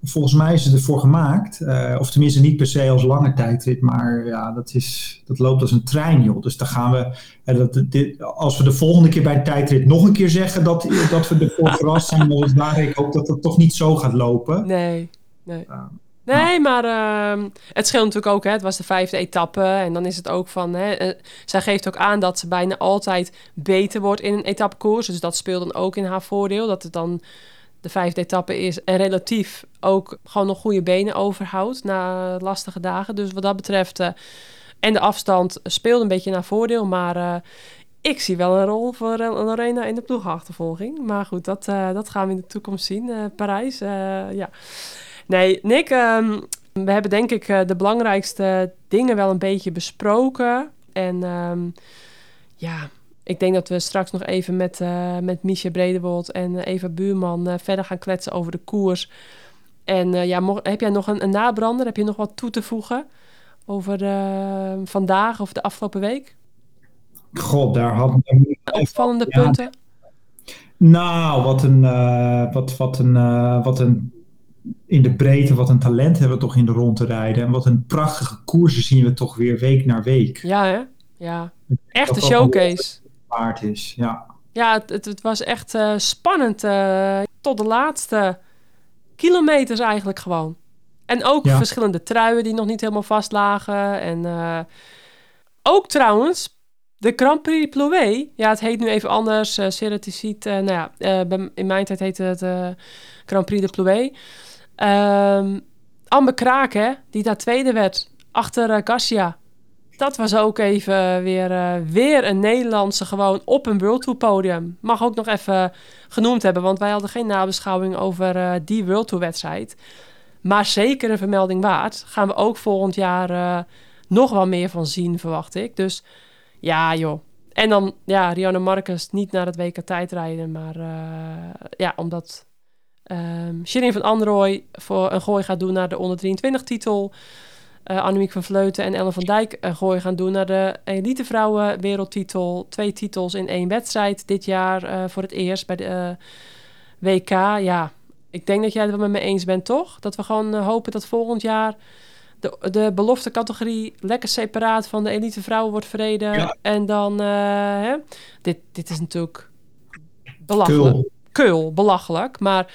Volgens mij is ze ervoor gemaakt. Uh, of tenminste niet per se als lange tijdrit. Maar ja, dat, is, dat loopt als een trein, joh. Dus dan gaan we... Uh, dat, dit, als we de volgende keer bij een tijdrit nog een keer zeggen... dat, dat we ervoor verrast zijn. Dan is waar ik hoop dat het toch niet zo gaat lopen. Nee, nee. Nee, maar uh, het scheelt natuurlijk ook. Hè. Het was de vijfde etappe. En dan is het ook van... Hè, uh, zij geeft ook aan dat ze bijna altijd beter wordt in een etappekoers. Dus dat speelt dan ook in haar voordeel. Dat het dan de vijfde etappe is. En relatief ook gewoon nog goede benen overhoudt na lastige dagen. Dus wat dat betreft... Uh, en de afstand speelt een beetje naar voordeel. Maar uh, ik zie wel een rol voor Lorena in de ploegachtervolging. Maar goed, dat, dat gaan we in de toekomst zien. Parijs, ja... Nee, Nick, um, we hebben denk ik uh, de belangrijkste dingen wel een beetje besproken. En um, ja, ik denk dat we straks nog even met, uh, met Miesje Bredewold en Eva Buurman uh, verder gaan kletsen over de koers. En ja, mocht, heb jij nog een, een, nabrander? Heb je nog wat toe te voegen over vandaag of de afgelopen week? God, daar hadden we... Opvallende ja. punten? Nou, wat een, wat, wat een, wat een in de breedte wat een talent hebben we toch in de rond te rijden. En wat een prachtige koersen zien we toch weer week na week. Ja, hè? Ja. Echt een showcase. Waard is, ja. Ja, het, het was echt uh, spannend. Uh, tot de laatste kilometers eigenlijk gewoon. En ook ja. verschillende truien die nog niet helemaal vast lagen. En uh, ook trouwens, de Grand Prix Plouet. Ja, het heet nu even anders. Uh, Ceraticiet, nou ja, in mijn tijd heette het Grand Prix de Plouet. Um, Amber Kraken, die daar tweede werd achter uh, Garcia. Dat was ook even weer, uh, weer een Nederlandse gewoon op een World Tour podium. Mag ook nog even genoemd hebben, want wij hadden geen nabeschouwing over uh, die World Tour wedstrijd. Maar zeker een vermelding waard. Gaan we ook volgend jaar nog wel meer van zien, verwacht ik. Dus ja, joh. En dan, ja, Rianne Marcus niet naar het WK tijdrijden, maar ja, omdat Um, Shirin van Androoy voor een gooi gaat doen naar de onder 23 titel. Uh, Annemiek van Vleuten en Ellen van Dijk een gooi gaan doen naar de elite vrouwen wereldtitel. Twee titels in één wedstrijd dit jaar uh, voor het eerst bij de uh, WK. Ja, ik denk dat jij het wel met me eens bent, toch? Dat we gewoon hopen dat volgend jaar de, de belofte categorie lekker separaat van de elite vrouwen wordt verreden. Ja. En dan, hè? Dit, dit is natuurlijk belachelijk. Cool keul, belachelijk. Maar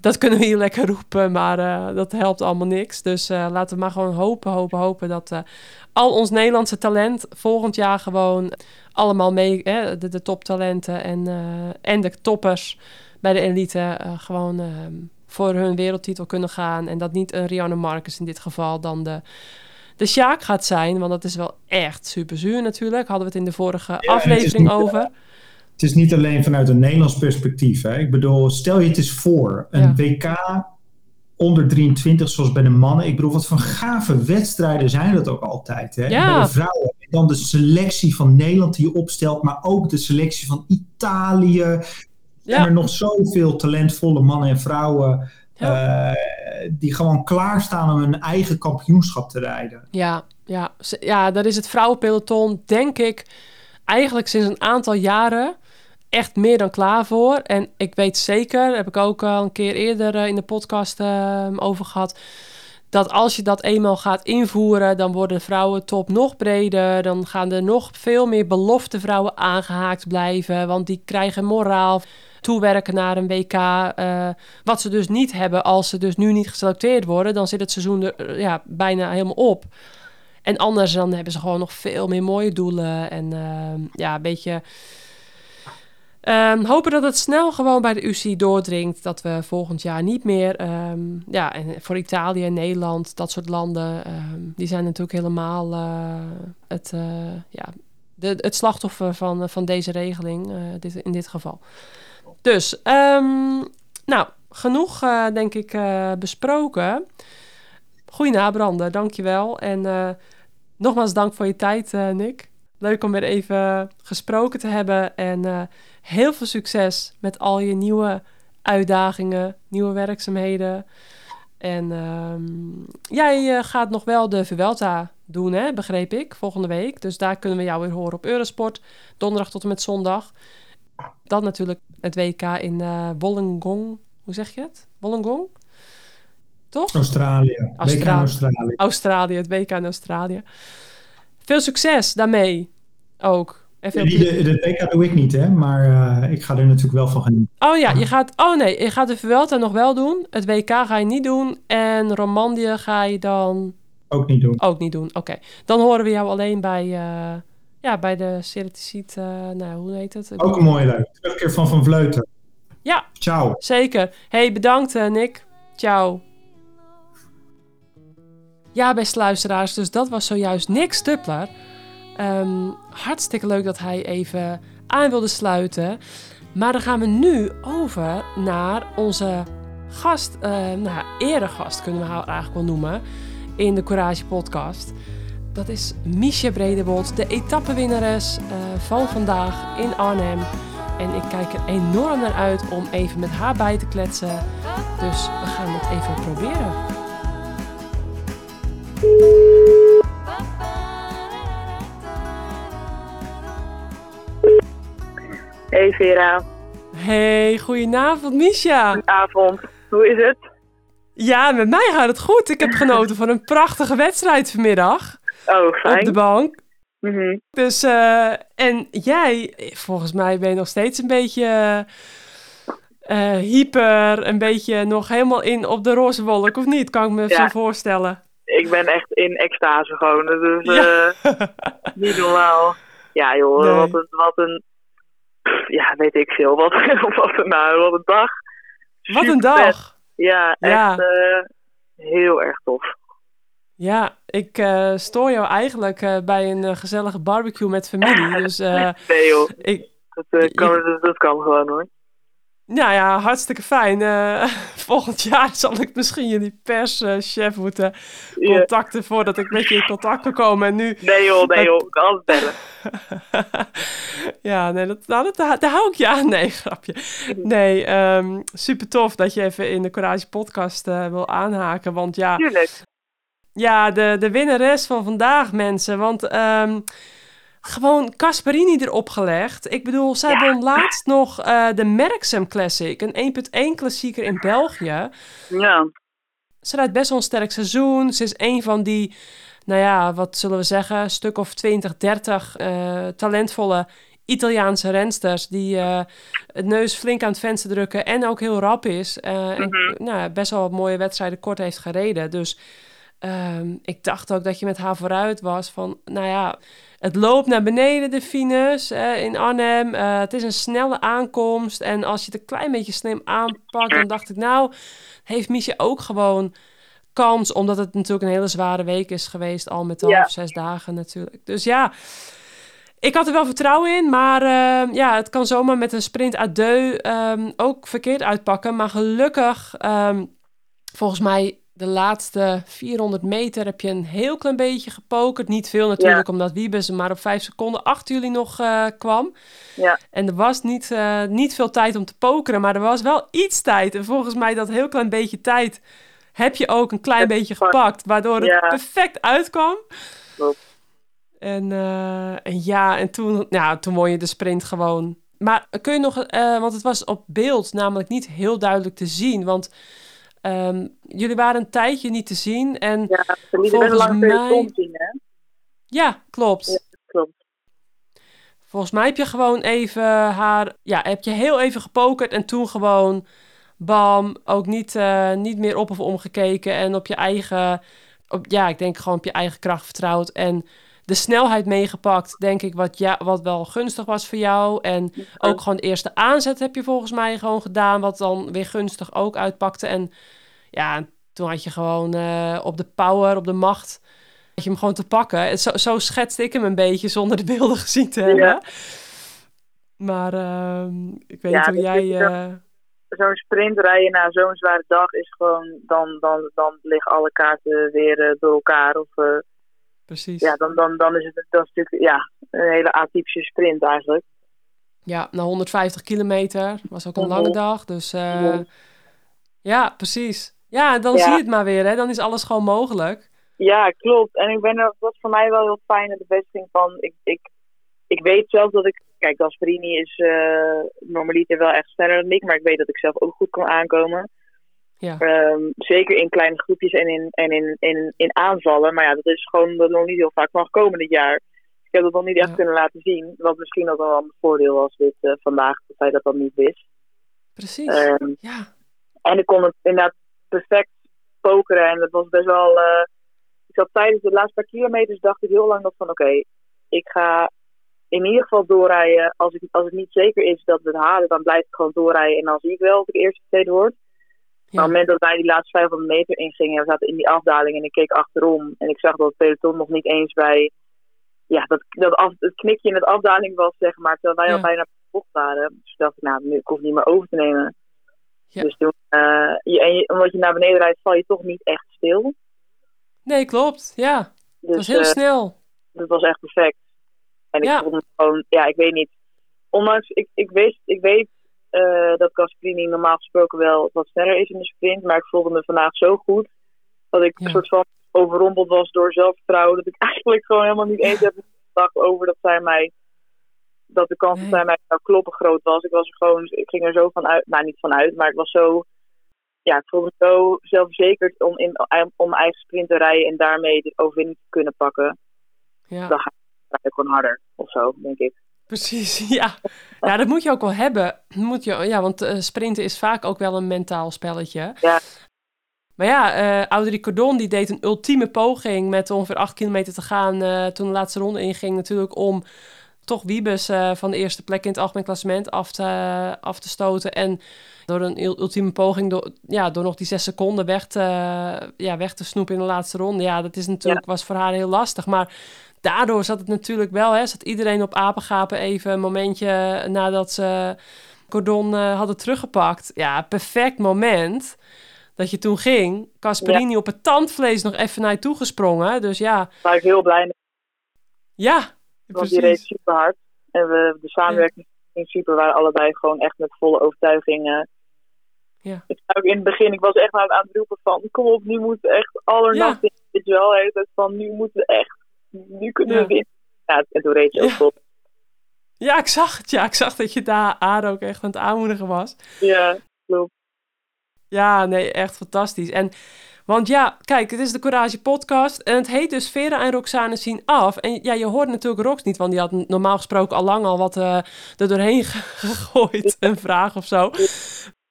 dat kunnen we hier lekker roepen, maar uh, dat helpt allemaal niks. Dus uh, laten we maar gewoon hopen, hopen, hopen dat uh, al ons Nederlandse talent volgend jaar gewoon allemaal mee, hè, de, de toptalenten en, en de toppers bij de elite gewoon ehm, voor hun wereldtitel kunnen gaan. En dat niet een Rianne Marcus in dit geval dan de, de Sjaak gaat zijn, want dat is wel echt super zuur natuurlijk. Hadden we het in de vorige ja, aflevering over het is niet alleen vanuit een Nederlands perspectief. Hè. Ik bedoel, stel je het eens voor. Een WK onder 23, zoals bij de mannen. Ik bedoel, wat voor gave wedstrijden zijn dat ook altijd. Hè? Ja. Bij de vrouwen. En dan de selectie van Nederland die je opstelt, maar ook de selectie van Italië. Ja. En er nog zoveel talentvolle mannen en vrouwen ja. uh, die gewoon klaarstaan om hun eigen kampioenschap te rijden. Ja, ja. ja, dat is het vrouwenpeloton, denk ik, eigenlijk sinds een aantal jaren echt meer dan klaar voor. En ik weet zeker, heb ik ook al een keer eerder eh, in de podcast uh, over gehad. dat als je dat eenmaal gaat invoeren, dan worden de vrouwentop nog breder. Dan gaan er nog veel meer belofte vrouwen aangehaakt blijven. Want die krijgen moraal toewerken naar een WK. eh, wat ze dus niet hebben als ze dus nu niet geselecteerd worden. Dan zit het seizoen er eh, ja, bijna helemaal op. En anders dan hebben ze gewoon nog veel meer mooie doelen. En eh, ja, een beetje... Ehm, hopen dat het snel gewoon bij de UCI doordringt. Dat we volgend jaar niet meer. ehm, ja, en voor Italië Nederland, dat soort landen. ehm, die zijn natuurlijk helemaal eh, het, eh, ja, de, het slachtoffer van, van deze regeling. eh, dit, in dit geval. Dus, nou, genoeg eh, denk ik eh, besproken. Goeie nabranden, dankjewel. En eh, nogmaals dank voor je tijd, eh, Nick. Leuk om weer even gesproken te hebben. En eh, heel veel succes met al je nieuwe uitdagingen, nieuwe werkzaamheden. En ehm, jij eh, gaat nog wel de Vuelta doen, hè? begreep ik, volgende week. Dus daar kunnen we jou weer horen op Eurosport. Donderdag tot en met zondag. Dan natuurlijk het WK in eh Wollongong. Hoe zeg je het? Wollongong? Toch? Australië. WK Australië. Australië. Australië, het WK in Australië. Veel succes daarmee ook. En veel de, de doe ik niet, hè? Maar eh, ik ga er natuurlijk wel van genieten. Oh ja, je gaat. Oh nee, je gaat de Vuelta nog wel doen. Het WK ga je niet doen. En Romandie ga je dan Ook niet doen. ook niet doen. Oké. Dan horen we jou alleen bij. eh, ja, bij de Ceraticiet. eh nou, hoe heet het? Ook een mooie leuk. Terugkeer van Van Vleuten. Ja. Ciao. Zeker. Hey, bedankt Nick. Ciao. Ja, beste luisteraars, dus dat was zojuist Nick Stuppler. Ehm, hartstikke leuk dat hij even aan wilde sluiten. Maar dan gaan we nu over naar onze gast, eh nou, eregast kunnen we haar eigenlijk wel noemen, in de Courage podcast. Dat is Miesje Bredebold, de etappewinnares eh, van vandaag in Arnhem. En ik kijk er enorm naar uit om even met haar bij te kletsen. Dus we gaan het even proberen. Hey Vera, Hey, goedenavond Misha. goedenavond. Hoe is het? Ja, met mij gaat het goed. Ik heb genoten van een prachtige wedstrijd vanmiddag Oh, op de fijn. bank. Mhm. Dus, eh, en jij, volgens mij ben je nog steeds een beetje eh, hyper, een beetje nog helemaal in op de roze wolk, of niet? Kan ik me Ja. zo voorstellen. Ik ben echt in extase gewoon. Dus Ja. niet normaal. Ja joh, Nee. wat een, wat een... Ja, weet ik veel. Wat, wat, een, nou, wat een dag. Wat een dag. Ja, Ja. echt eh, heel erg tof. Ja, ik eh, stoor jou eigenlijk bij een gezellige barbecue met familie. Dus Nee joh, ik, dat, Je- kan, dat, dat kan gewoon hoor. Nou ja, hartstikke fijn. Eh, volgend jaar zal ik misschien jullie perschef moeten contacten voordat ik met je in contact kan komen. En nu, Nee joh, nee joh, ik kan altijd bellen. ja, nee, dat, nou, dat, daar hou ik je aan. Nee, grapje. Nee, ehm, super tof dat je even in de Courage podcast eh, wil aanhaken. Want ja, Tuurlijk. ja de, de winnares van vandaag, mensen. Want ehm, gewoon Casperini erop gelegd. Ik bedoel, zij Ja. won laatst nog eh, de Merksem Classic. Een 1.1 klassieker in België. Ja, Ze rijdt best wel een sterk seizoen. Ze is een van die, nou ja, wat zullen we zeggen, een stuk of 20, 30 eh, talentvolle Italiaanse rensters die eh, het neus flink aan het venster drukken en ook heel rap is. en Mhm. nou, best wel mooie wedstrijden kort heeft gereden. Dus ehm, ik dacht ook dat je met haar vooruit was van, nou ja, het loopt naar beneden de fines eh, in Arnhem. Eh, het is een snelle aankomst en als je het een klein beetje slim aanpakt, dan dacht ik, nou, heeft Miesje ook gewoon kans, omdat het natuurlijk een hele zware week is geweest, al met al Ja. zes dagen natuurlijk. Dus ja, ik had er wel vertrouwen in, maar eh, ja, het kan zomaar met een sprint à deux ehm, ook verkeerd uitpakken. Maar gelukkig, ehm, volgens mij de laatste 400 meter heb je een heel klein beetje gepokerd. Niet veel natuurlijk, omdat Wiebes maar op vijf seconden achter jullie nog eh, kwam. Ja. En er was niet, eh, niet veel tijd om te pokeren, maar er was wel iets tijd. En volgens mij dat heel klein beetje tijd heb je ook een klein beetje gepakt. waardoor het Ja. perfect uitkwam. Klopt. En, eh, en ja, en toen, ja, toen won je de sprint gewoon. Maar kun je nog, want het was op beeld namelijk niet heel duidelijk te zien. Want Ehm, jullie waren een tijdje niet te zien. En Ja, volgens lang mij... zien, hè? Ja, klopt. Ja. Klopt. Volgens mij heb je gewoon even haar... Ja, heb je heel even gepokerd en toen gewoon... Bam, ook niet, eh, niet meer op of omgekeken. En op je eigen... Op, ja, ik denk gewoon op je eigen kracht vertrouwd. En de snelheid meegepakt, denk ik, wat, ja, wat wel gunstig was voor jou. En ook gewoon de eerste aanzet heb je volgens mij gewoon gedaan, wat dan weer gunstig ook uitpakte. En ja, toen had je gewoon eh, op de power, op de macht, had je hem gewoon te pakken. En Zo, zo schetste ik hem een beetje zonder de beelden gezien te hebben. Ja. Maar ehm, ik weet Ja, niet hoe dat jij... eh, Zo'n sprint rijden na zo'n zware dag is gewoon... Dan, dan, dan liggen alle kaarten weer eh, door elkaar. Of precies. ja, dan, dan, dan is het dat is natuurlijk ja, een hele atypische sprint eigenlijk. Ja, na 150 kilometer. Was ook een Mhm. lange dag. Dus Mhm. ja, precies. Ja, dan Ja. zie je het maar weer. Hè? Dan is alles gewoon mogelijk. Ja, klopt. En ik ben er, dat was voor mij wel heel fijn, de bevestiging van, ik, ik, ik weet zelf dat ik, kijk, Gasperini is eh normaliter wel echt sneller dan ik, maar ik weet dat ik zelf ook goed kan aankomen. Ja. Ehm, zeker in kleine groepjes en, in, en in, in, in aanvallen. Maar ja, dat is gewoon dat nog niet heel vaak van gekomen dit jaar. Ik heb dat nog niet echt Ja. kunnen laten zien. Wat misschien ook wel een voordeel was dit eh, vandaag, dat hij dat dan niet wist. Precies. Ehm, ja. en ik kon het inderdaad perfect pokeren. En dat was best wel. eh, ik zat tijdens de laatste paar kilometers, dacht ik heel lang nog van: oké, ik ga in ieder geval doorrijden. Als, ik, als het niet zeker is dat we het halen, dan blijf ik gewoon doorrijden. En dan zie ik wel of ik eerste of tweede word. Maar op het moment dat wij die laatste 500 meter ingingen, en we zaten in die afdaling en ik keek achterom. En ik zag dat het peloton nog niet eens bij. Ja, dat, dat af, het knikje in het afdaling was, zeg maar. Terwijl wij Ja. al bijna bocht waren. Dus dacht ik, nou, nu ik hoef niet meer over te nemen. Ja. Dus toen, eh, je, en je, omdat je naar beneden rijdt, val je toch niet echt stil. Nee, klopt. Ja. Het Dus was heel eh, snel. dat was echt perfect. En ik vond het gewoon, ja, ik weet niet. Ondanks, ik, ik, wist, ik weet eh, dat Gasperini normaal gesproken wel wat sneller is in de sprint. Maar ik voelde me vandaag zo goed. Dat ik Ja. een soort van overrompeld was door zelfvertrouwen. Dat ik eigenlijk gewoon helemaal niet eens heb gedacht over dat zij mij. Dat de kans dat zij mij zou kloppen groot was. Ik was er gewoon, ik ging er zo van uit, nou niet van uit, maar ik was zo. Ja, ik voelde me zo zelfverzekerd om, in, om mijn eigen sprint te rijden en daarmee de overwinning te kunnen pakken Ja. dan ga ik gewoon harder of zo, denk ik. Precies, ja. Ja, dat moet je ook wel hebben. Moet je, ja, want eh, sprinten is vaak ook wel een mentaal spelletje. Ja. Maar ja, eh Audrey Cordon die deed een ultieme poging met ongeveer acht kilometer te gaan eh, toen de laatste ronde inging. Natuurlijk om toch Wiebes eh, van de eerste plek in het algemeen klassement af te, af te stoten. En door een ul- ultieme poging, door, ja, door nog die zes seconden weg te, ja, weg te snoepen in de laatste ronde. Ja, dat is natuurlijk, was voor haar heel lastig. Maar daardoor zat het natuurlijk wel, hè, zat iedereen op apengapen even een momentje nadat ze Cordon eh, hadden teruggepakt. Ja, perfect moment dat je toen ging. Casperini op het tandvlees nog even naar je toe gesprongen. Dus ja, Daar ben ik heel blij mee, ja, want die reed super hard. En we, de samenwerking ging super. We waren allebei gewoon echt met volle overtuiging. eh. Ja. Ik ook in het begin, ik was echt aan het roepen van, kom op, nu moeten we echt allernacht in. Weet je wel, het van, nu moeten we echt, nu kunnen we winnen. Ja, en toen reed je ook vol. Ja, ik zag het. Ja, ik zag dat je daar Aard ook echt aan het aanmoedigen was. Ja, klopt. Ja, nee, echt fantastisch. En, want ja, kijk, het is de Courage podcast en het heet dus Vera en Roxane zien af. En ja, je hoort natuurlijk Rox niet, want die had normaal gesproken al lang al wat eh, er doorheen gegooid, een vraag of zo.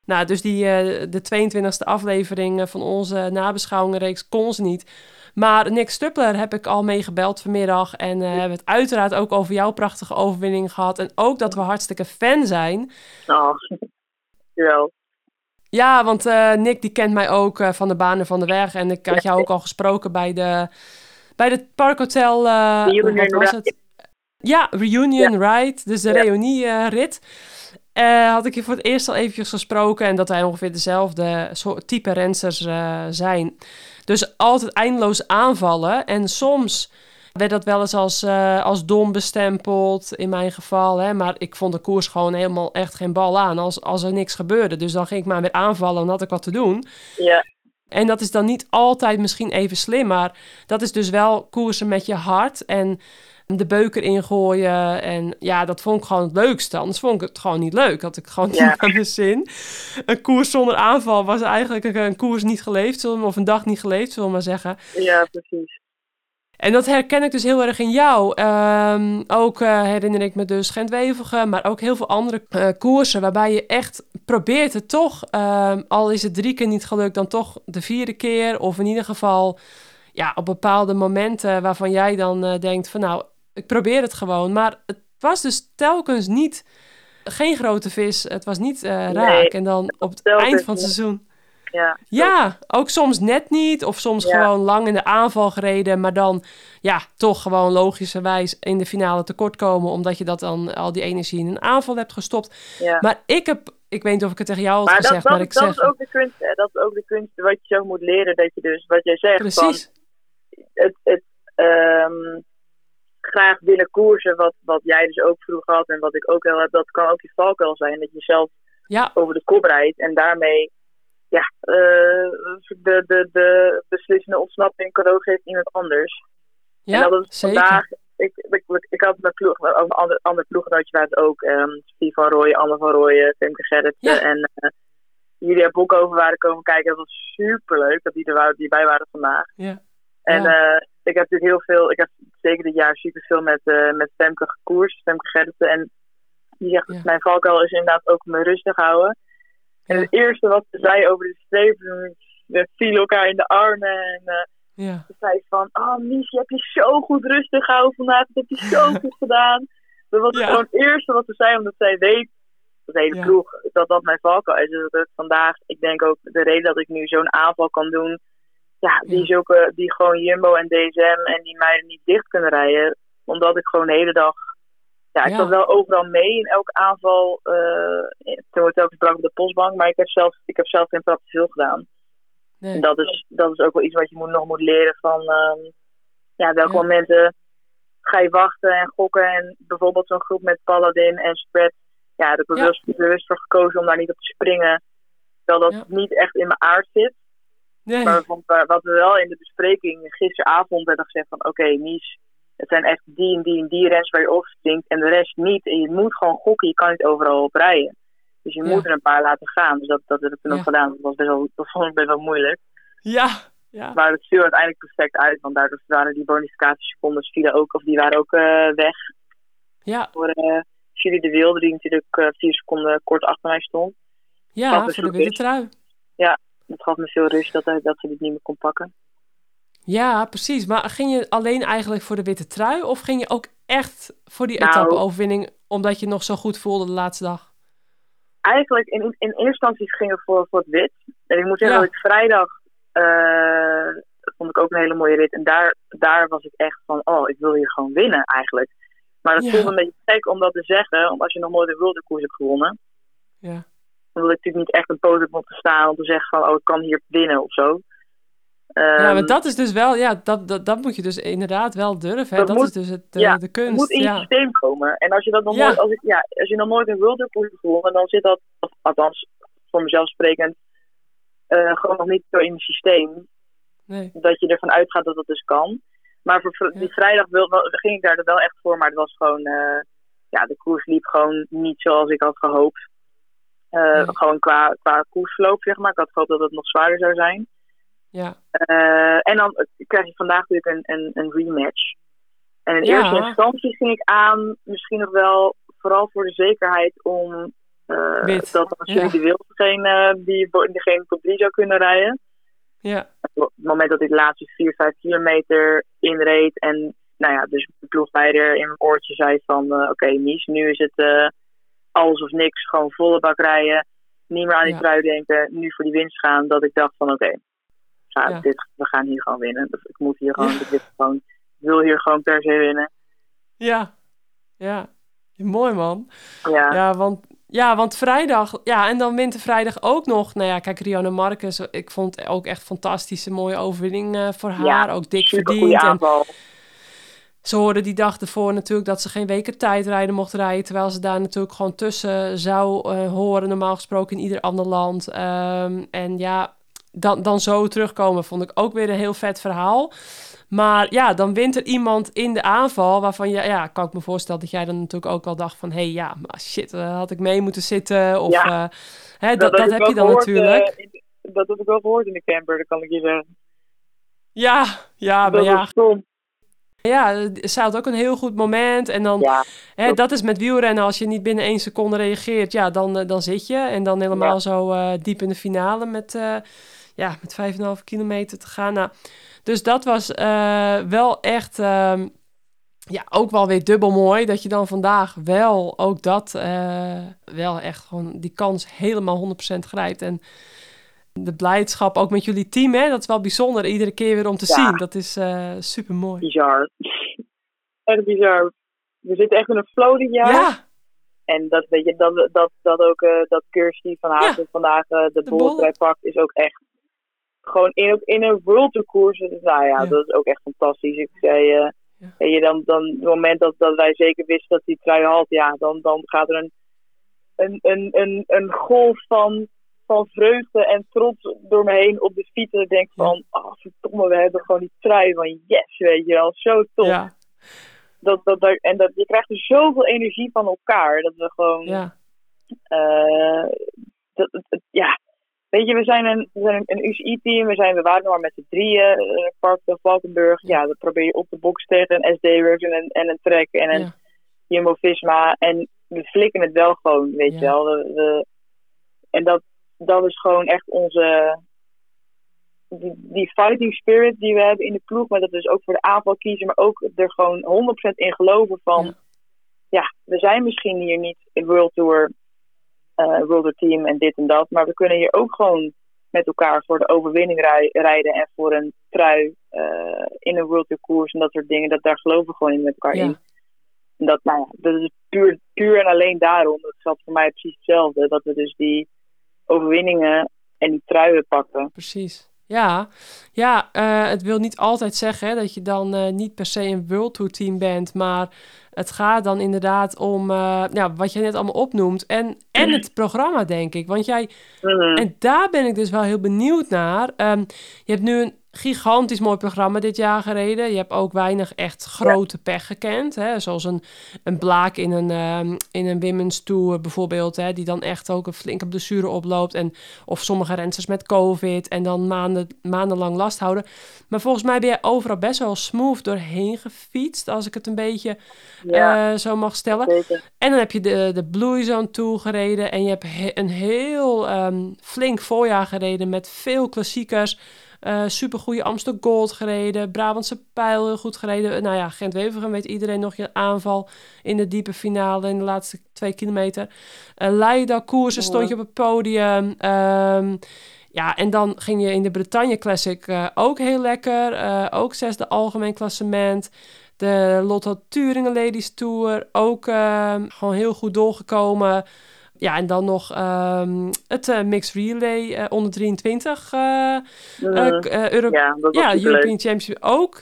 Nou, dus die, eh, de 22e aflevering eh, van onze nabeschouwingenreeks kon ze niet. Maar Nick Stuppler heb ik al meegebeld vanmiddag. En eh hebben het uiteraard ook over jouw prachtige overwinning gehad. En ook dat we hartstikke fan zijn. Oh, dankjewel. Ja, want eh, Nick die kent mij ook eh, van de banen van de weg. En ik had jou ook al gesproken bij de bij het Parkhotel. Reunion wat was ride. het? Ja, Reunion Ride. Dus de Ja. reunie-rit. Had ik je voor het eerst al eventjes gesproken. En dat wij ongeveer dezelfde soort type rensters zijn. Dus altijd eindeloos aanvallen. En soms werd dat wel eens als, eh, als dom bestempeld, in mijn geval. Hè? Maar ik vond de koers gewoon helemaal echt geen bal aan als, als er niks gebeurde. Dus dan ging ik maar weer aanvallen en had ik wat te doen. Ja, En dat is dan niet altijd misschien even slim, maar dat is dus wel koersen met je hart. En de beuker ingooien. En ja, dat vond ik gewoon het leukste. Anders vond ik het gewoon niet leuk. Had ik gewoon niet aan de zin. Een koers zonder aanval was eigenlijk een, koers niet geleefd. Of een dag niet geleefd, zullen we maar zeggen. Ja, precies. En dat herken ik dus heel erg in jou. Ehm, ook uh, herinner ik me dus Gent-Wevelgem, maar ook heel veel andere uh, koersen waarbij je echt probeert het toch, ehm, al is het drie keer niet gelukt, dan toch de vierde keer. Of in ieder geval ja, op bepaalde momenten waarvan jij dan uh, denkt van nou, ik probeer het gewoon. Maar het was dus telkens niet, geen grote vis, het was niet raak. Nee, en dan op het eind van het seizoen ja. Ja, ook soms net niet. Of soms gewoon lang in de aanval gereden. Maar dan ja, toch gewoon logischerwijs in de finale tekort komen. Omdat je dat dan al die energie in een aanval hebt gestopt. Ja. Maar ik heb, ik weet niet of ik het tegen jou had gezegd. Dat, maar ik dat zeg... is ook de kunst. Hè? Dat is ook de kunst wat je zo moet leren. Dat je dus, wat jij zegt. Precies. Van, het, het um, graag willen koersen. Wat, wat jij dus ook vroeger had. En wat ik ook wel heb. Dat kan ook je valkuil zijn. Dat je zelf ja. over de kop rijdt. En daarmee ja, uh, de, de, de beslissende ontsnapping cadeau geeft iemand anders. Ja, en dat is vandaag. Ik, ik, ik, had mijn ploeg, een ander, ander ploeggenootje waar het ook. Um, Steve van Rooyen, Anne van Rooyen, Femke Gerritsen ja. en uh, Julia Boekhoven waren komen kijken. Dat was super leuk dat die er die bij waren vandaag. Ja. En ja. Uh, ik heb natuurlijk heel veel, ik heb zeker dit jaar super veel met, uh, met Femke gekoerst, Femke Gerritsen. En die zegt, Ja. mijn valkuil is inderdaad ook me rustig houden. En het eerste wat ze zei over de streep, we vielen elkaar in de armen. En uh, Ja. ze zei van, oh Mies, je hebt je zo goed rustig gehouden vandaag. Dat heb je zo goed gedaan. Dat was Ja. gewoon het eerste wat ze zei, omdat zij weet, dat hele Ja. ploeg, dat dat mijn valkuil is. Dus dat vandaag, ik denk ook, de reden dat ik nu zo'n aanval kan doen, ja, die, zulke, die gewoon Jumbo en DSM en die mij niet dicht kunnen rijden. Omdat ik gewoon de hele dag ja, ik Ja. zat wel overal mee in elke aanval. Uh, toen wordt ook brak op de postbank, maar ik heb zelf, ik heb zelf geen trap te veel gedaan. Nee. En dat is, dat is ook wel iets wat je moet, nog moet leren van um, ja, welke Ja. momenten ga je wachten en gokken. En bijvoorbeeld zo'n groep met Paladin en Spread. Ja, daar heb ik bewust, bewust voor gekozen om daar niet op te springen. Terwijl dat niet echt in mijn aard zit. Nee. Maar wat we wel in de bespreking gisteravond hebben gezegd van oké, okay, Mies, het zijn echt die en die en die rens waar je op springt en de rest niet. En je moet gewoon gokken, je kan niet overal op rijden. Dus je Ja. moet er een paar laten gaan. Dus dat, dat heb ik toen Ja. ook gedaan. Dat, was best wel, dat vond ik best wel moeilijk. Ja. Ja. Maar het viel uiteindelijk perfect uit, want daardoor waren die bonificatiesecondes vielen ook, of die waren ook eh, weg. Ja. Voor uh, Julie de Wilde, die natuurlijk uh, vier seconden kort achter mij stond. Ja, voor de witte trui. Dat gaf me veel rust dat, hij- dat ze dit niet meer kon pakken. Ja, precies. Maar ging je alleen eigenlijk voor de witte trui? Of ging je ook echt voor die Nou- etappe-overwinning omdat je nog zo goed voelde de laatste dag? eigenlijk in, in eerste instantie gingen we voor, voor het wit. En ik moet zeggen Ja. dat ik vrijdag, dat vond ik ook een hele mooie rit. En daar, daar was ik echt van, oh, ik wil hier gewoon winnen eigenlijk. Maar dat Ja. voelde een beetje gek om dat te zeggen, omdat als je nog nooit een World Koers hebt gewonnen. Ja. Wil ik natuurlijk niet echt een podium op te staan om te zeggen van, oh, ik kan hier winnen of zo. Ja, Ehm, maar dat is dus wel, ja, dat, dat, dat moet je dus inderdaad wel durven. Hè? Dat, moet- is dus het, de, ja, de Het kunst. moet in je ja. systeem komen. En als je dat nog Ja. nooit, als ik, ja, als je nog nooit een World Tour hebt gewonnen, dan zit dat, althans voor mezelf sprekend, eh, gewoon nog niet zo in het systeem. Nee. Dat je ervan uitgaat dat dat dus kan. Maar voor die vrijdag wil, wel- ging ik daar er wel echt voor, maar het was gewoon, eh, ja, de koers liep gewoon niet zoals ik had gehoopt. Eh, Nee. Gewoon qua, qua koersverloop, zeg maar. Ik had gehoopt dat het nog zwaarder zou zijn. Ja. Eh, en dan krijg je vandaag natuurlijk een, een, een rematch. En in Ja. eerste instantie ging ik aan, misschien nog wel, vooral voor de zekerheid om eh, dat als jullie de wild geen, die, geen top 3 zou kunnen rijden. Ja. Op het moment dat ik de laatste 4, 5 kilometer inreed en nou ja, dus de ploegleider in mijn oortje zei van eh, oké Mies, nu is het alles of niks, gewoon volle bak rijden. Niet meer aan die Ja. trui denken, nu voor die winst gaan. Dat ik dacht van oké, ja, Ja. dit, we gaan hier gewoon winnen. Dus ik moet hier gewoon, Ja. ik wil gewoon, ik wil hier gewoon per se winnen. Ja. Ja. Mooi man. Ja, Ja, want, ja, want vrijdag, ja, en dan wint de vrijdag ook nog. Nou ja, kijk, Rianne Marcus, ik vond het ook echt fantastisch, een mooie overwinning eh, voor haar. Ja, ook dik verdiend. En ze hoorden die dag ervoor natuurlijk dat ze geen weken tijdrijden mocht rijden. Terwijl ze daar natuurlijk gewoon tussen zou eh, horen, normaal gesproken in ieder ander land. Ehm, en ja, dan, dan zo terugkomen vond ik ook weer een heel vet verhaal. Maar ja, dan wint er iemand in de aanval waarvan je, ja, kan ik me voorstellen dat jij dan natuurlijk ook al dacht van, hé, hey, ja, maar shit, uh, had ik mee moeten zitten? Of, Ja. eh, hè, dat, heb dat heb je dan gehoord, natuurlijk. eh, in- dat heb ik wel gehoord in de camper, dat kan ik je zeggen. ja, ja, maar dat ja, was stom. ja, ze had ook een heel goed moment. En dan, Ja, hè, dat- dat is met wielrennen, als je niet binnen één seconde reageert, ja, dan, eh, dan zit je. En dan helemaal Ja. zo eh, diep in de finale met, eh ja, met 5,5 kilometer te gaan. Nou, dus dat was eh, wel echt, ehm, ja, ook wel weer dubbel mooi. Dat je dan vandaag wel ook dat, eh, wel echt gewoon die kans helemaal 100% grijpt. En de blijdschap ook met jullie team, hè, dat is wel bijzonder. Iedere keer weer om te Ja. zien. Dat is super mooi. bizar. Echt bizar. We zitten echt in een flow dit jaar. Ja, En dat, weet je, dat, dat, dat ook eh, dat Kirsty van Hagen vandaag eh, de, De bolletrein pakt, is ook echt gewoon in, ook in een World Tour. Dus, nou ja, Ja. dat is ook echt fantastisch. Ik zei, Ja. weet je, dan, dan het moment dat, dat wij zeker wisten dat die trui had, ja, dan, dan gaat er een, een, een, een, een golf van, van vreugde en trots door me heen op de fiets. En ik denk van, oh verdomme, we hebben gewoon die trui van yes, weet je wel, zo tof ja, dat, dat, dat, en dat, je krijgt er zoveel energie van elkaar. Dat we gewoon. ja, eh, dat, ja. Weet je, we zijn een, we zijn een, een UCI-team. We, zijn, we waren nog maar met z'n drieën. Uh, Park van Valkenburg. Ja, dan probeer je op de box tegen een SD-Works en een, en een Trek en een ja, Jumbo-Visma. En we flikken het wel gewoon, weet Ja. je wel. We, we- en dat, dat is gewoon echt onze... Die, die fighting spirit die we hebben in de ploeg. Maar dat dus ook voor de aanval kiezen. Maar ook er gewoon 100% in geloven van... Ja. Ja, we zijn misschien hier niet in World Tour... eh World team en dit en dat. Maar we kunnen hier ook gewoon met elkaar voor de overwinning rij- rijden. En voor een trui eh, in een World Tour koers en dat soort dingen. Dat, daar geloven we gewoon in met elkaar in. En dat, nou ja, dat is puur, puur en alleen daarom. Dat geldt voor mij precies hetzelfde. Dat we dus die overwinningen en die truien pakken. precies. Ja, ja eh, het wil niet altijd zeggen hè, dat je dan eh, niet per se een World Tour team bent, maar het gaat dan inderdaad om ja, wat je net allemaal opnoemt en, en het programma, denk ik. Want jij, Mhm. en daar ben ik dus wel heel benieuwd naar. Ehm, je hebt nu een gigantisch mooi programma dit jaar gereden. Je hebt ook weinig echt grote pech gekend. Hè? Zoals een, een Blaak in een, ehm, in een Women's Tour bijvoorbeeld. Hè? Die dan echt ook een flinke blessure oploopt. En, of sommige rensters met COVID. En dan maanden, maandenlang last houden. Maar volgens mij ben je overal best wel smooth doorheen gefietst. Als ik het een beetje ja, eh, zo mag stellen. zeker. En dan heb je de, de Blue Zone Tour gereden. En je hebt he- een heel ehm, flink voorjaar gereden met veel klassiekers. Eh supergoeie Amstel Gold gereden. Brabantse Pijl heel goed gereden. Nou ja, Gent-Wevelgem weet iedereen nog je aanval in de diepe finale in de laatste twee kilometer. Eh Leida koersen stond je op het podium. Ehm, ja, en dan ging je in de Bretagne Classic eh, ook heel lekker. Eh, ook zesde algemeen klassement. De Lotto Thuringen Ladies Tour ook ehm, gewoon heel goed doorgekomen. Ja, en dan nog ehm, het eh, Mixed Relay eh, onder 23. eh eh, Euro- ja, ja. European Championship ook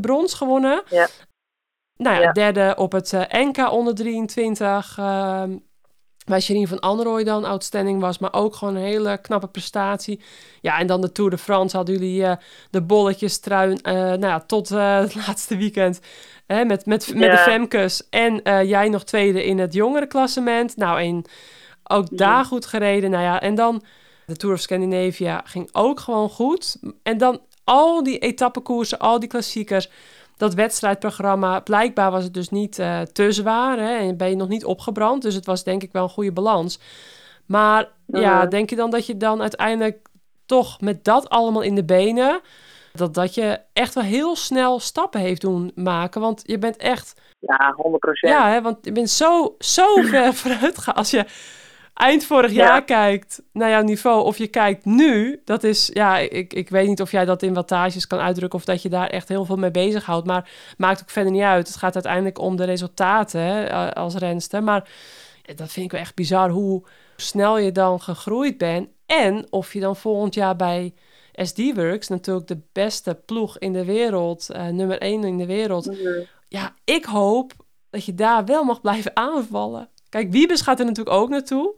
brons gewonnen. Ja. Nou ja, Ja. derde op het NK onder 23. ehm waar Sherine van Anrooy dan outstanding was. Maar ook gewoon een hele knappe prestatie. Ja, en dan de Tour de France hadden jullie de bolletjes trui. nou ja, tot het laatste weekend. Hè, met, met, met de Femkes. En eh, jij nog tweede in het jongere klassement. Nou, en ook daar goed gereden. Nou ja, en dan de Tour of Scandinavia ging ook gewoon goed. En dan al die etappekoersen, al die klassiekers. Dat wedstrijdprogramma, blijkbaar was het dus niet eh, te zwaar. Hè, en ben je nog niet opgebrand. Dus het was denk ik wel een goede balans. Maar ja, denk je dan dat je dan uiteindelijk toch met dat allemaal in de benen... Dat, dat je echt wel heel snel stappen heeft doen maken. Want je bent echt Ja, 100%. ja, hè, want je bent zo, zo ver vooruit gegaan. Als je eind vorig Ja. jaar kijkt naar jouw niveau, of je kijkt nu, dat is, ja, ik, ik weet niet of jij dat in wattages kan uitdrukken of dat je daar echt heel veel mee bezighoudt. Maar maakt ook verder niet uit. Het gaat uiteindelijk om de resultaten hè, als renster. Maar dat vind ik wel echt bizar hoe snel je dan gegroeid bent. En of je dan volgend jaar bij SD-Works, natuurlijk de beste ploeg in de wereld, eh, nummer 1 in de wereld, Mhm. ja, ik hoop dat je daar wel mag blijven aanvallen. Kijk, Wiebes gaat er natuurlijk ook naartoe.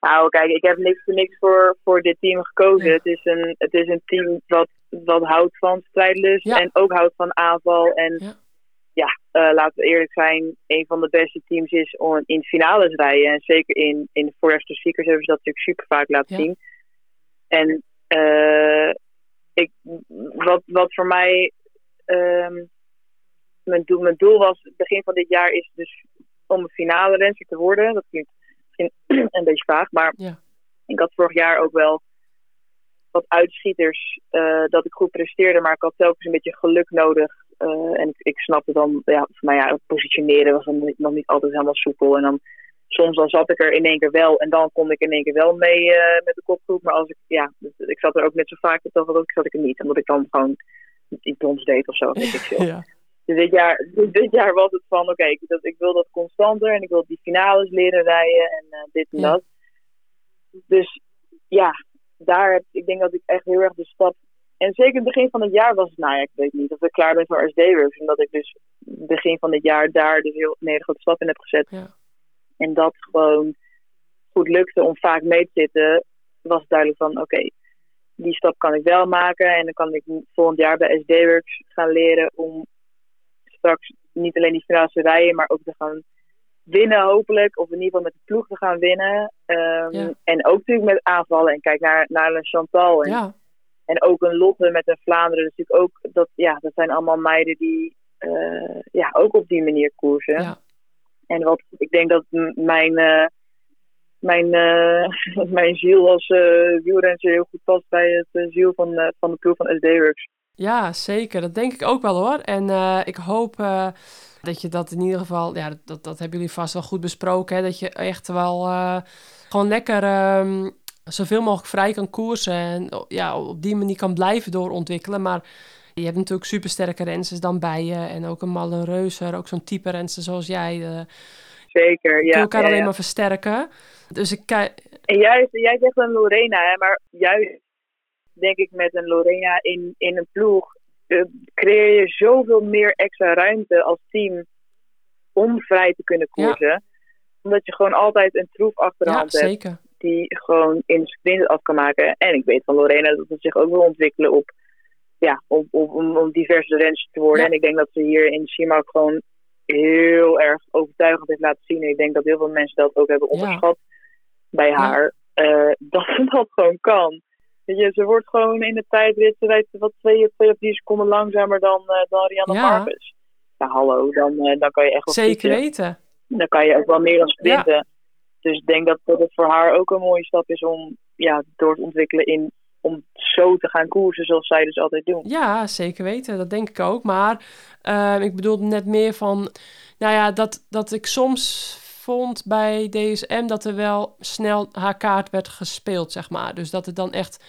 Nou, kijk, ik heb niks voor niks voor, voor dit team gekozen. Het, is een, het is een team wat, wat houdt van strijdlust en ook houdt van aanval. En ja, ja uh, laten we eerlijk zijn, een van de beste teams is om in finales rijden. En zeker in, in de Forester Seekers hebben ze dat natuurlijk super vaak laten zien. En uh, ik, wat, wat voor mij um, mijn, doel, mijn doel was, begin van dit jaar, is dus om een finale renster te worden. Dat klinkt misschien een beetje vaag, maar ja. ik had vorig jaar ook wel wat uitschieters uh, dat ik goed presteerde, maar ik had telkens een beetje geluk nodig. Uh, en ik, ik snapte dan, ja, voor mij ja, positioneren was dan nog niet altijd helemaal soepel. En dan soms dan zat ik er in één keer wel en dan kon ik in één keer wel mee uh, met de kopgroep. Maar als ik, ja, ik zat er ook net zo vaak op, dat zat ik er niet. Omdat ik dan gewoon iets doms deed of zo. Weet ik veel. Ja. Dus dit jaar, dit jaar was het van, oké, ik, ik wil dat constanter en ik wil die finales leren rijden en uh, dit en dat. Dus ja, daar heb ik denk dat ik echt heel erg de stap. En zeker het begin van het jaar was het, nou ja, ik weet niet of ik klaar ben voor SD-works. Omdat ik dus begin van dit jaar daar dus heel een hele grote stap in heb gezet. Ja. En dat gewoon goed lukte om vaak mee te zitten, was het duidelijk van, oké, die stap kan ik wel maken. En dan kan ik volgend jaar bij SD-works gaan leren om straks niet alleen die finale te rijden, maar ook te gaan winnen hopelijk. Of in ieder geval met de ploeg te gaan winnen. Um, En ook natuurlijk met aanvallen. En kijk naar, naar een Chantal. En, ja. en ook een Lotte met een Vlaanderen. Dus natuurlijk ook, dat, ja, dat zijn allemaal meiden die uh, ja, ook op die manier koersen. Ja. En wat ik denk dat mijn, uh, mijn, uh, mijn ziel als uh, wielrenser heel goed past bij het ziel van, van de ploeg van SD Works. Ja, zeker. Dat denk ik ook wel hoor. En ik hoop dat je dat in ieder geval, ja, dat, dat hebben jullie vast wel goed besproken. Hè? Dat je echt wel gewoon lekker um, zoveel mogelijk vrij kan koersen. En ja, op die manier kan blijven doorontwikkelen. Maar je hebt natuurlijk supersterke rensters dan bij je. En ook een malle reuzer, ook zo'n type renster zoals jij. Zeker, ja. Kun elkaar ja, alleen maar versterken. Dus ik En juist, jij zegt een Lorena, hè, maar juist denk ik met een Lorena in, in een ploeg, uh, creëer je zoveel meer extra ruimte als team om vrij te kunnen koersen. Omdat je gewoon altijd een troef achterhand ja, hebt die gewoon in de sprint af kan maken. En ik weet van Lorena dat ze zich ook wil ontwikkelen op, ja, om, om, om diverse renners te worden. En ik denk dat ze hier in Chima ook gewoon heel erg overtuigend heeft laten zien. En ik denk dat heel veel mensen dat ook hebben onderschat bij haar. Uh, dat ze dat gewoon kan. Weet je, ze wordt gewoon in de tijdrit, ze rijdt wat twee, twee of drie seconden langzamer dan, uh, dan Rianne ja. Marcus. Ja, hallo, dan, uh, dan kan je echt wel Zeker weten. Dan kan je ook wel meer dan sprinten. Dus ik denk dat, dat het voor haar ook een mooie stap is om ja, door te ontwikkelen in om zo te gaan koersen zoals zij dus altijd doen. Ja, zeker weten. Dat denk ik ook. Maar uh, ik bedoel net meer van... Nou ja, dat, dat ik soms vond bij DSM dat er wel snel haar kaart werd gespeeld, zeg maar. Dus dat het dan echt.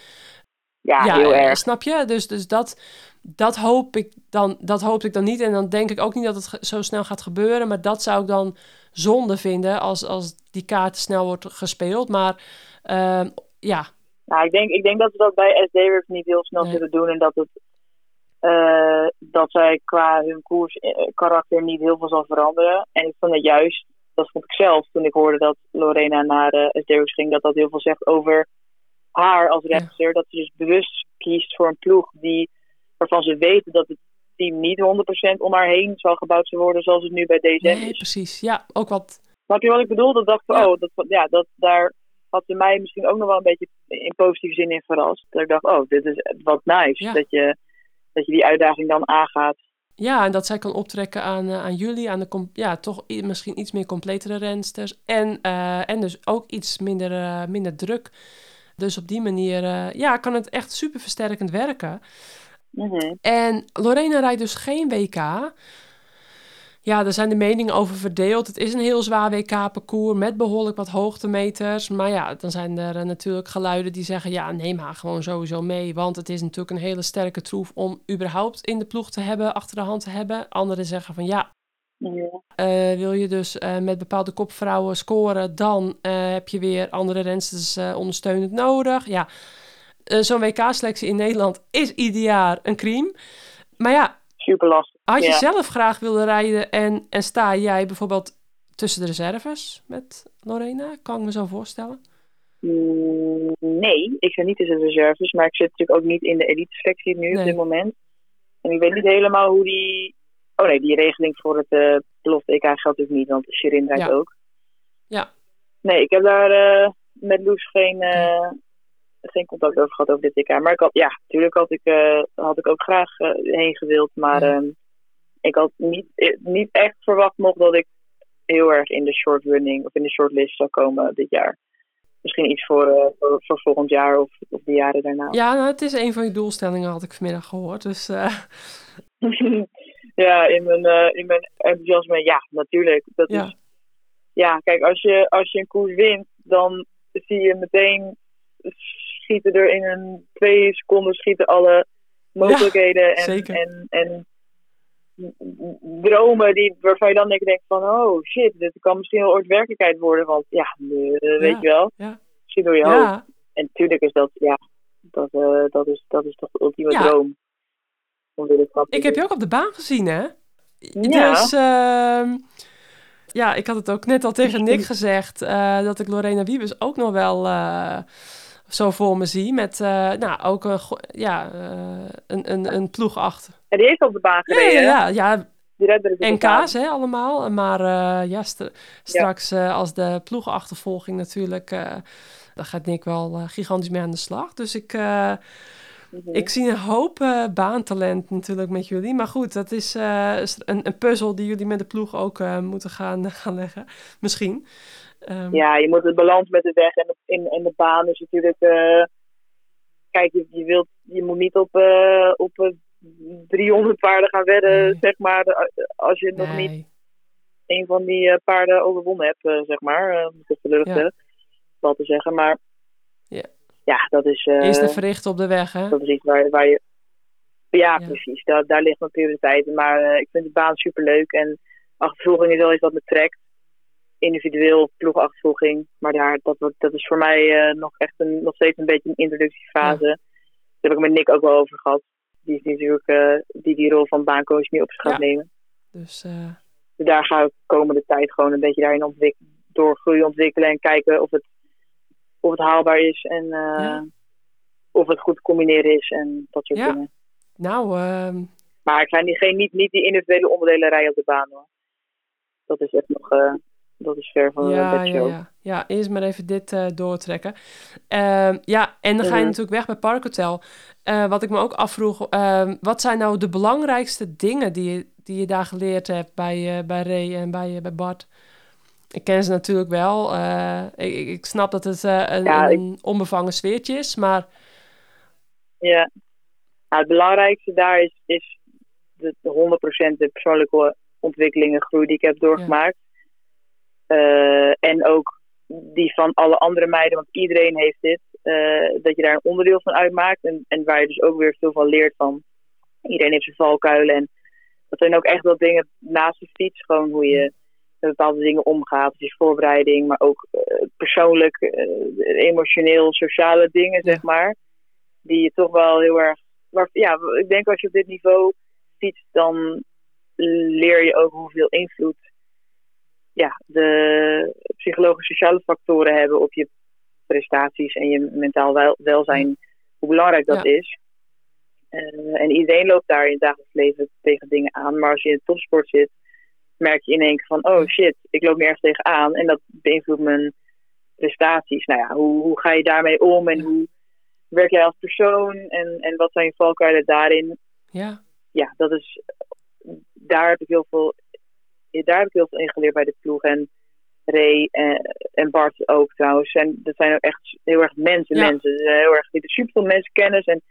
Ja, heel eh, erg. Snap je? Dus, dus dat, dat, hoop ik dan, dat hoop ik dan niet. En dan denk ik ook niet dat het zo snel gaat gebeuren. Maar dat zou ik dan zonde vinden als, als die kaart snel wordt gespeeld. Maar uh, ja. Nou, ik denk, ik denk dat ze dat bij SD niet heel snel nee. zullen doen. En dat, het, uh, dat zij qua hun koers karakter niet heel veel zal veranderen. En ik vond het juist dat vond ik zelf toen ik hoorde dat Lorena naar uh, ging, dat dat heel veel zegt over haar als rechter. Dat ze dus bewust kiest voor een ploeg die, waarvan ze weten dat het team niet 100% om haar heen zal gebouwd worden zoals het nu bij DSM nee, is. precies. Ja, ook wat... Snap je wat ik bedoel? Dat dacht ik, ja. oh, dat, ja, dat, daar had ze mij misschien ook nog wel een beetje in positieve zin in verrast. Dat ik dacht, oh, dit is wat nice. Ja. Dat, je, dat je die uitdaging dan aangaat. Ja, en dat zij kan optrekken aan, uh, aan jullie, aan de ja, toch misschien iets meer completere rensters. En, uh, en dus ook iets minder, uh, minder druk. Dus op die manier ja, kan het echt super versterkend werken. Mm -hmm. En Lorena rijdt dus geen WK. Ja, daar zijn de meningen over verdeeld. Het is een heel zwaar WK-parcours met behoorlijk wat hoogtemeters. Maar ja, dan zijn er natuurlijk geluiden die zeggen... ja, neem haar gewoon sowieso mee. Want het is natuurlijk een hele sterke troef om überhaupt in de ploeg te hebben... achter de hand te hebben. Anderen zeggen van ja. Uh, wil je dus uh, met bepaalde kopvrouwen scoren... dan uh, heb je weer andere rensters ondersteunend nodig. Ja, zo'n WK-selectie in Nederland is ieder jaar een crime. Maar ja, super lastig. Had je ja. zelf graag willen rijden en, en sta jij bijvoorbeeld tussen de reserves met Lorena? Kan ik me zo voorstellen? Mm, nee, ik zit niet in de reserves, maar ik zit natuurlijk ook niet in de elite selectie nu Nee. op dit moment. En ik weet niet helemaal hoe die... Oh nee, die regeling voor het uh, belofte EK geldt natuurlijk niet, want Shirin rijdt Ja. ook. Ja. Nee, ik heb daar eh, met Loes geen, eh, geen contact over gehad over dit EK. Maar ik had, ja, natuurlijk had ik, eh, had ik ook graag eh, heen gewild. Maar Ja. ehm, ik had niet, eh, niet echt verwacht nog dat ik heel erg in de short running of in de shortlist zou komen dit jaar. Misschien iets voor, voor, voor volgend jaar of, of de jaren daarna. Ja, nou, het is een van je doelstellingen, had ik vanmiddag gehoord. Dus ja, in mijn, in mijn enthousiasme, ja, natuurlijk. Dat Ja. Is, ja, kijk, als je, als je een koers wint, dan zie je meteen schieten er in een twee seconden schieten alle mogelijkheden en, zeker. en, en dromen die, waarvan je dan denk, denkt van, oh shit, dit kan misschien wel ooit werkelijkheid worden, want ja, eh, weet Ja, je wel, ja. zie door je hoofd. En natuurlijk is dat, ja, dat, eh, dat, is, dat is toch de ultieme droom. Ik heb je ook op de baan gezien, hè? Ja. Dus ehm, ja, ik had het ook net al tegen Nick gezegd eh, dat ik Lorena Wiebes ook nog wel zo voor me zie. Met eh, nou, ook een, ja, eh, een, een, een ploeg achter. En die heeft op de baan Ja, gereden. ja, ja, ja, baan. NK's hè, allemaal. Maar eh, ja, st- straks als de ploegachtervolging natuurlijk... eh daar gaat Nick wel gigantisch mee aan de slag. Dus ik, Mhm. ik zie een hoop baantalent natuurlijk met jullie. Maar goed, dat is een, een puzzel die jullie met de ploeg ook moeten gaan, gaan leggen. Misschien. Ehm, Ja, je moet het balans met de weg en de, in, en de baan is natuurlijk... eh, kijk, je, je, wilt, je moet niet op, eh, op eh, 300 paarden gaan wedden, Nee. zeg maar. Als je nog niet een van die eh, paarden overwonnen hebt, eh, zeg maar. eh, om het lullig Ja. te wel te zeggen, maar... Ja. Ja, dat is... eh, Eerst de verrichten op de weg, hè? Dat is iets waar, waar je. Ja, Ja. precies. Daar, daar ligt mijn prioriteit. Maar eh, ik vind de baan superleuk. En achtervolging is wel iets wat me trekt. Individueel ploegachtervolging. Maar daar, dat, dat is voor mij eh, nog echt een, nog steeds een beetje een introductiefase. Daar heb ik met Nick ook wel over gehad. Die is natuurlijk eh, die die rol van baancoach nu op zich gaat Ja. nemen. Dus eh, Dus daar ga ik de komende tijd gewoon een beetje daarin ontwik doorgroeien, ontwikkelen en kijken of het, of het haalbaar is en Ja. of het goed te combineren is en dat soort Ja. dingen. nou, ehm, Maar ik ga niet, geen, niet, niet die individuele onderdelen rijden op de baan hoor. Dat is echt nog, dat is ver van ja, de ja, bedshow. ja. ja, eerst maar even dit eh, doortrekken. Ehm, ja, en dan ga je Mhm. natuurlijk weg bij Parkhotel. Eh wat ik me ook afvroeg, ehm, wat zijn nou de belangrijkste dingen die je, die je daar geleerd hebt bij, eh bij Ray en bij, bij Bart? Ik ken ze natuurlijk wel. ik, ik- snap dat het een, Ja, ik- een onbevangen sfeertje is, maar Ja. Nou, het belangrijkste daar is, is de, de 100% de persoonlijke ontwikkeling en groei die ik heb doorgemaakt. Eh, en ook die van alle andere meiden, want iedereen heeft dit. eh, dat je daar een onderdeel van uitmaakt en, en waar je dus ook weer veel van leert van. Iedereen heeft zijn valkuilen en dat zijn ook echt wel dingen naast de fiets. Gewoon hoe je met bepaalde dingen omgaat. Dus voorbereiding, maar ook eh, persoonlijk, emotioneel, sociale dingen, zeg maar. Die je toch wel heel erg. Maar ja, ik denk als je op dit niveau fietst, dan leer je ook hoeveel invloed ja, de psychologische sociale factoren hebben op je prestaties en je mentaal wel, welzijn. Hoe belangrijk dat Ja. is. Eh, en iedereen loopt daar in het dagelijks leven tegen dingen aan. Maar als je in de topsport zit, merk je in één keer van: oh shit, ik loop nergens tegenaan. En dat beïnvloedt mijn prestaties. Nou ja, hoe, hoe ga je daarmee om en hoe werk jij als persoon en, en wat zijn je valkuilen daarin? ja, Ja, dat is. Daar heb ik heel veel. Daar heb ik heel veel in geleerd bij de ploeg. En Ray en, en Bart ook trouwens. En dat zijn ook echt heel erg mensen. Ja. mensen. Ze heel erg, die superveel mensen kennis. En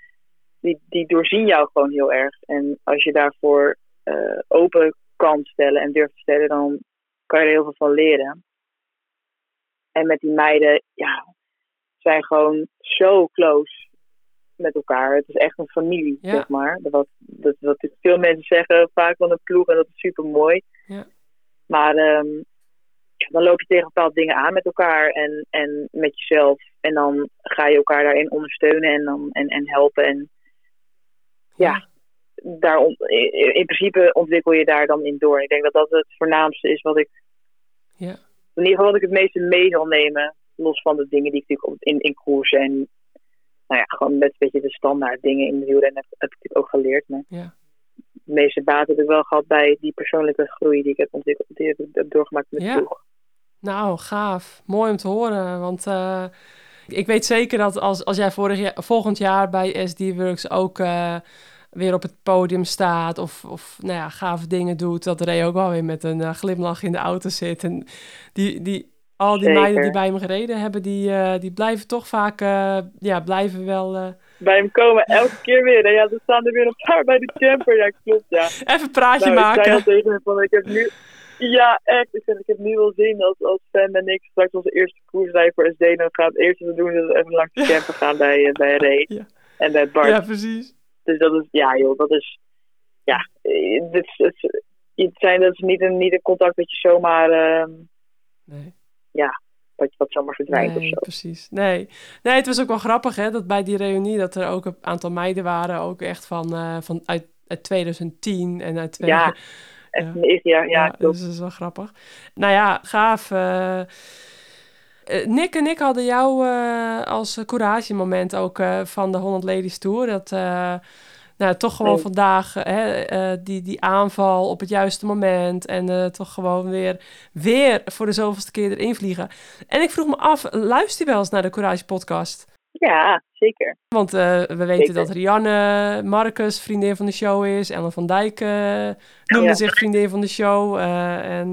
die, die doorzien jou gewoon heel erg. En als je daarvoor eh, open kan stellen en durft te stellen, dan kan je er heel veel van leren. En met die meiden, ja, zijn gewoon zo close met elkaar. Het is echt een familie, Ja. zeg maar. Wat, dat, wat veel mensen zeggen vaak van een ploeg en dat is super mooi. Ja. Maar ehm, dan loop je tegen bepaalde dingen aan met elkaar en, en met jezelf. En dan ga je elkaar daarin ondersteunen en, dan, en, en helpen. En ja, daar in, in principe ontwikkel je daar dan in door. Ik denk dat dat het voornaamste is wat ik, ja, in ieder geval wat ik het meeste mee zal nemen los van de dingen die ik natuurlijk in, in koers en nou ja, gewoon met een beetje de standaard dingen in de wielrennen heb, heb ik natuurlijk ook geleerd. Maar Ja. De meeste baat heb ik wel gehad bij die persoonlijke groei die ik heb ontwikkeld, die ik heb doorgemaakt met Ja. Nou, gaaf. Mooi om te horen. Want eh, ik weet zeker dat als, als jij vorig jaar, volgend jaar bij SD Works ook eh, weer op het podium staat of, of nou ja, gave dingen doet, dat Ray ook wel weer met een eh, glimlach in de auto zit. En die, die, al die Zeker. meiden die bij hem gereden hebben, die, die blijven toch vaak, ja, blijven wel... Bij hem komen elke keer weer. En ja, er staan er weer een paar bij de camper. Ja, klopt, ja. even een praatje Nou, ik zei al maken. tegen hem van, ik heb nu... Ja, echt. Ik, zeg, ik heb nu wel zin als, als Sam en ik straks onze eerste koersrij voor SD dan gaan. Het eerste wat we doen is even langs de camper gaan bij, eh, bij Ray Ja. en bij Bart. Ja, precies. Dus dat is, ja joh, dat is, ja, eh, dit is, het, zijn, dat is niet een, niet een contact dat je zomaar, ehm Nee. dat je dat zomaar verdwijnt Nee, of zo. precies. Nee. nee, het was ook wel grappig hè, dat bij die reunie dat er ook een aantal meiden waren, ook echt van, eh, van uit, uit 2010 en uit Ja, Echt Ja. jaar, ja, klopt. dus dat is wel grappig. Nou ja, gaaf. eh. Eh, Nick en ik hadden jou als couragemoment ook van de 100 Ladies Tour. Dat nou, toch gewoon vandaag hè, eh, die, die aanval op het juiste moment. En eh, toch gewoon weer, weer voor de zoveelste keer erin vliegen. En ik vroeg me af, luister je wel eens naar de Courage podcast? Ja, zeker. Want eh, we weten Zeker. dat Rianne Marcus vriendin van de show is. Ellen van Dijk noemde Ja. zich vriendin van de show. en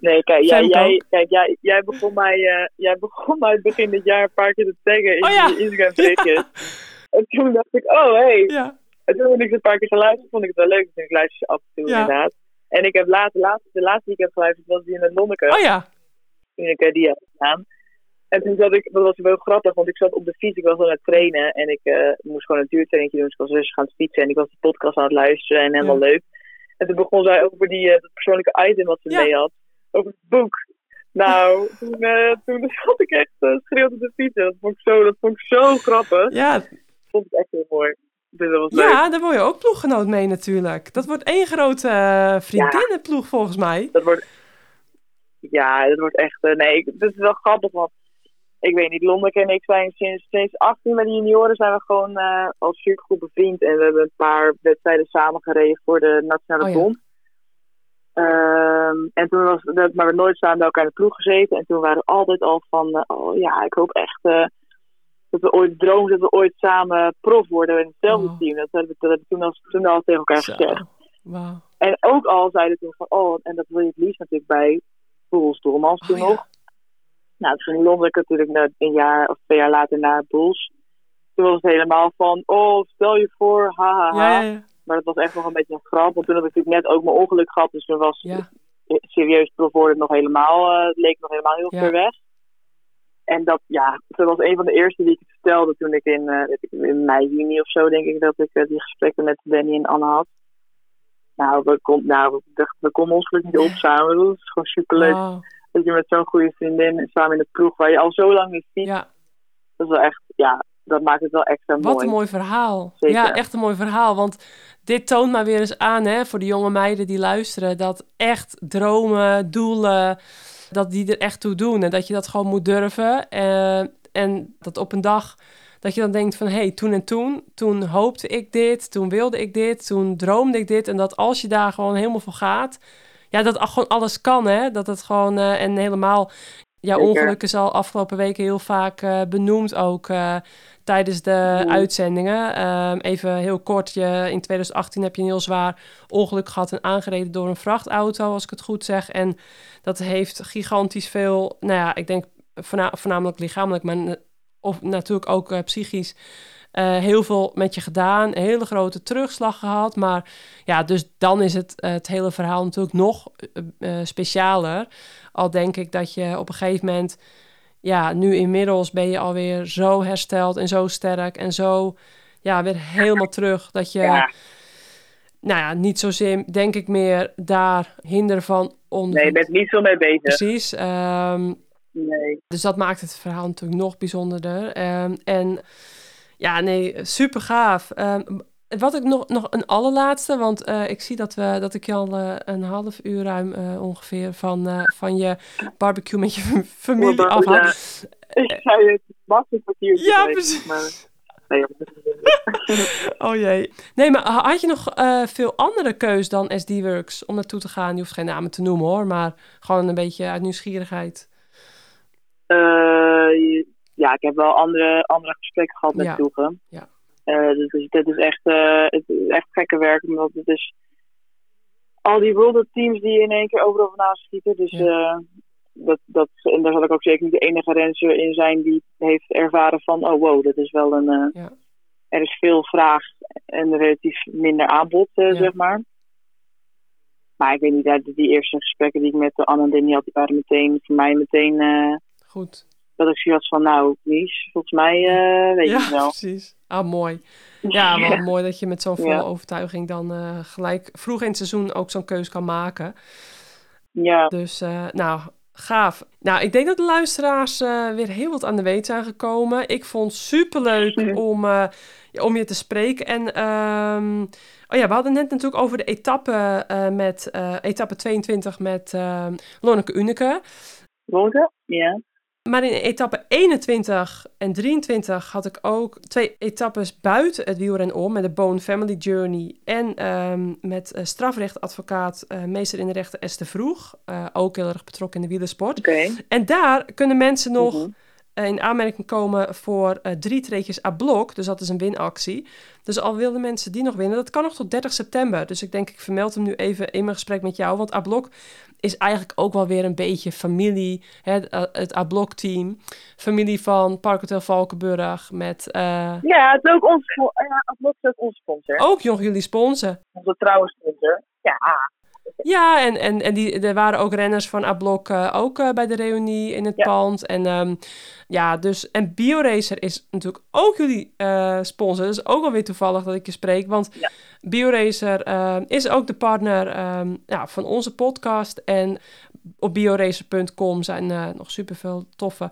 Nee, kijk, jij, jij, kijk jij, jij, begon mij, jij begon mij begin dit jaar een paar keer te taggen in Oh ja. je Instagram berichtjes. En toen dacht ik, oh hey. ja, En toen heb ik het een paar keer geluisterd, vond ik het wel leuk. Dus ik luister af en toe Ja. inderdaad. En ik heb later, de laatste die ik heb geluisterd was die in het Lonneke. oh ja. toen ik eh, die had gedaan. En toen zat ik, dat was wel grappig, want ik zat op de fiets, ik was aan het trainen en ik eh, moest gewoon een duurtrainetje doen. Dus ik was rustig aan het fietsen en ik was de podcast aan het luisteren en helemaal leuk. En toen begon zij over die, eh, dat persoonlijke item wat ze Ja. mee had, over het boek. Nou, toen, eh, toen zat ik echt uh, schreeuwd op de fiets. Dat vond ik zo, dat vond ik zo grappig. Ja, vond het echt heel mooi. Dus dat was leuk. ja, daar word je ook ploeggenoot mee natuurlijk. Dat wordt één grote eh, vriendinnenploeg volgens mij. Dat wordt, ja, dat wordt echt, eh, nee, ik- dat is wel grappig, want ik weet niet, Lonneke en ik zijn sinds, sinds 18 met de junioren zijn we gewoon eh, als supergoed bevriend. En we hebben een paar wedstrijden samen gereden voor de Nationale Oh ja. Bond. Ehm, en toen was dat, maar we nooit samen bij elkaar in de ploeg gezeten. En toen waren we altijd al van, oh ja, ik hoop echt dat we ooit dromen dat we ooit samen prof worden in hetzelfde Oh. team. Dat hebben we, dat hebben we toen, al, toen al tegen elkaar Zo, gezegd. En ook al zeiden toen van, oh, en dat wil je het liefst natuurlijk bij Boels Dolmans toen Oh, ja. nog. Nou, toen Londen ik natuurlijk na- een jaar of twee jaar later naar Boels. Toen was het helemaal van, oh, stel je voor, haha. Ha, Ja, ha. ja, ja. Maar dat was echt nog een beetje een grap, want toen had ik natuurlijk net ook mijn ongeluk gehad. Dus toen was serieus prof worden nog helemaal, het leek nog helemaal heel ver weg. En dat, ja, dat was een van de eerste die ik vertelde toen ik in, eh, in mei, juni of zo, denk ik, dat ik eh, die gesprekken met Danny en Anne had. Nou, we, kon, nou, we, dachten, we konden ons geluk niet op samen. Dat is gewoon superleuk. Dat je met zo'n goede vriendin samen in de ploeg, waar je al zo lang niet ziet. Ja, Dat is wel echt, ja, dat maakt het wel extra mooi. wat een mooi verhaal. Zeker. Ja, echt een mooi verhaal. Want dit toont maar weer eens aan hè, voor de jonge meiden die luisteren. Dat echt dromen, doelen, dat die er echt toe doen. En dat je dat gewoon moet durven. Eh, en dat op een dag dat je dan denkt van... hé, hey, toen en toen, toen hoopte ik dit, toen wilde ik dit, toen droomde ik dit. En dat als je daar gewoon helemaal voor gaat... ja, dat gewoon alles kan, hè. Dat het gewoon... eh, en helemaal... Jouw Zeker. ongeluk is al afgelopen weken heel vaak eh, benoemd ook... eh, tijdens de Mhm. uitzendingen. Ehm, even heel kort, je, in 2018 heb je een heel zwaar ongeluk gehad en aangereden door een vrachtauto, als ik het goed zeg. En dat heeft gigantisch veel, nou ja, ik denk voorna- voornamelijk lichamelijk, maar of natuurlijk ook eh, psychisch. Eh, heel veel met je gedaan, een hele grote terugslag gehad. Maar ja, dus dan is het, eh, het hele verhaal natuurlijk nog eh, specialer. Al denk ik dat je op een gegeven moment ja, nu inmiddels ben je alweer zo hersteld en zo sterk en zo, ja, weer helemaal terug. Dat je, Ja. nou ja, niet zozeer, denk ik meer, daar hinder van onder. Nee, je bent niet zo mee bezig. Precies. ehm, Nee. dus dat maakt het verhaal natuurlijk nog bijzonderder. Ehm, en ja, nee, super gaaf. Ehm, wat ik nog, nog een allerlaatste, want eh, ik zie dat, we, dat ik je al eh, een half uur ruim eh, ongeveer van, van je barbecue met je familie Barbecue, afhaal. ja. Ik zei het, wacht een kwartiertje. Ja, precies. Maar, nee, joh. Oh jee. Nee, maar ha- had je nog veel andere keus dan SD-Works om naartoe te gaan? Je hoeft geen namen te noemen hoor, maar gewoon een beetje uit nieuwsgierigheid. Ja, ik heb wel andere, andere gesprekken gehad met Ja. ploegen. Ja. Eh, dus dit- is echt, eh, het is echt gekke werk, omdat het is al die world teams die in één keer overal vandaan schieten. Dus Ja. eh, dat, dat, en daar zal ik ook zeker niet de enige renser in zijn die heeft ervaren van, oh wow, dat is wel een, Ja. er is veel vraag en relatief minder aanbod, zeg maar. Maar ik weet niet, die eerste gesprekken die ik met Anne en Danny had, die waren meteen, voor mij meteen, Goed. Dat ik zoiets van, nou, Mies, volgens mij eh, weet je Ja, het wel. precies. Ah, mooi. Ja, wel mooi dat je met zo'n volle Ja. overtuiging dan eh, gelijk vroeg in het seizoen ook zo'n keus kan maken. Ja, Dus, eh, nou, gaaf. Nou, ik denk dat de luisteraars weer heel wat aan de weet zijn gekomen. Ik vond het superleuk om, ja, om je te spreken. En, ehm, oh ja, we hadden net natuurlijk over de etappe met, etappe 22 met eh, Lonneke Uneke. Wonke? Ja. Maar in etappe 21 en 23 had ik ook twee etappes buiten het wielren om. Met de Bone Family Journey en ehm, met eh, strafrechtadvocaat, eh, meester in de rechten Esther Vroeg. eh, ook heel erg betrokken in de wielersport. En daar kunnen mensen nog Mhm. In aanmerking komen voor eh, drie treetjes à blok. Dus dat is een winactie. Dus al willen mensen die nog winnen, dat kan nog tot 30 september. Dus ik denk, ik vermeld hem nu even in mijn gesprek met jou. Want à blok is eigenlijk ook wel weer een beetje familie. Hè, het, eh, à blok team. Familie van Parkhotel Valkenburg. Met eh, Ja, het is ook ons, ja, Adblock is ook onze sponsor. ook nog jullie sponsen. Onze trouwe sponsor. Ja, Ja, en, en, en die, er waren ook renners van A-Blok eh, ook eh, bij de reunie in het Ja. pand. En ehm, ja, dus... En BioRacer is natuurlijk ook jullie eh, sponsor. Dat is ook alweer toevallig dat ik je spreek. Want Ja. BioRacer is ook de partner ehm, ja, van onze podcast. En op bioracer.com zijn nog superveel toffe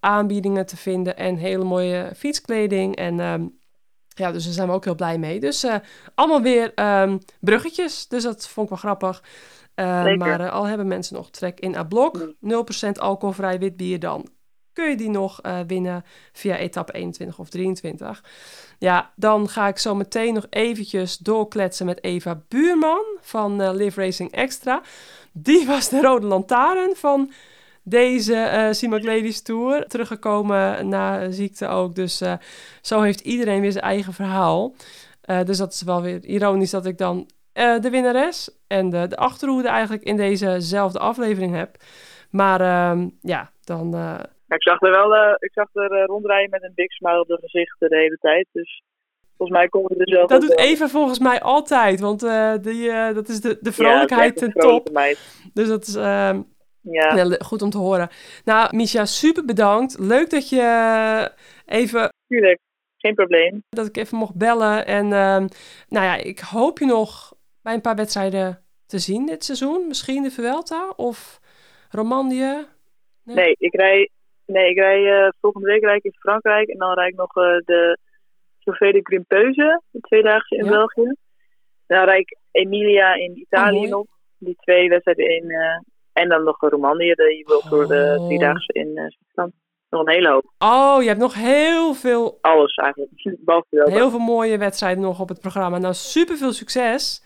aanbiedingen te vinden. En hele mooie fietskleding. En... ehm, ja, dus daar zijn we ook heel blij mee. Dus eh, allemaal weer ehm, bruggetjes. Dus dat vond ik wel grappig. Eh, maar eh, al hebben mensen nog trek in A-blok, 0% alcoholvrij wit bier dan. Kun je die nog winnen via etappe 21 of 23. Ja, dan ga ik zo meteen nog eventjes doorkletsen met Eva Buurman van Live Racing Extra. Die was de rode lantaarn van deze eh Simac Ladies Tour. Teruggekomen na ziekte ook. Dus eh, zo heeft iedereen weer zijn eigen verhaal. Eh, dus dat is wel weer ironisch dat ik dan de winnares en de, de achterhoede eigenlijk in dezezelfde aflevering heb. Maar ehm, ja, dan... ik zag er wel ik zag er rondrijden met een big smile op de gezicht de hele tijd. Dus volgens mij komt het er zelf dat doet. Eva volgens mij altijd. Want die, dat is de, de Ja, vrolijkheid een ten top. meid. Dus dat is ehm, Ja, le- goed om te horen. Nou, Misha, super bedankt. Leuk dat je eh, even tuurlijk. Geen probleem. dat ik even mocht bellen. En ehm, nou ja, ik hoop je nog bij een paar wedstrijden te zien dit seizoen. Misschien de Vuelta of Romandie. Nee. Nee, ik rij, nee, ik rij eh, volgende week rijd ik in Frankrijk. En dan rijd ik nog eh, de Chauffeur de Grimpeuze, de tweedaagse in Ja. België. Dan rijd ik Emilia in Italië mooi. nog. Die twee wedstrijden in... en dan nog Romandie, die wil voor de Oh. driedaagse in eh Zwitserland. Nog een hele hoop. Oh, je hebt nog heel veel, Alles eigenlijk. Heel veel mooie wedstrijden nog op het programma. Nou, super veel succes.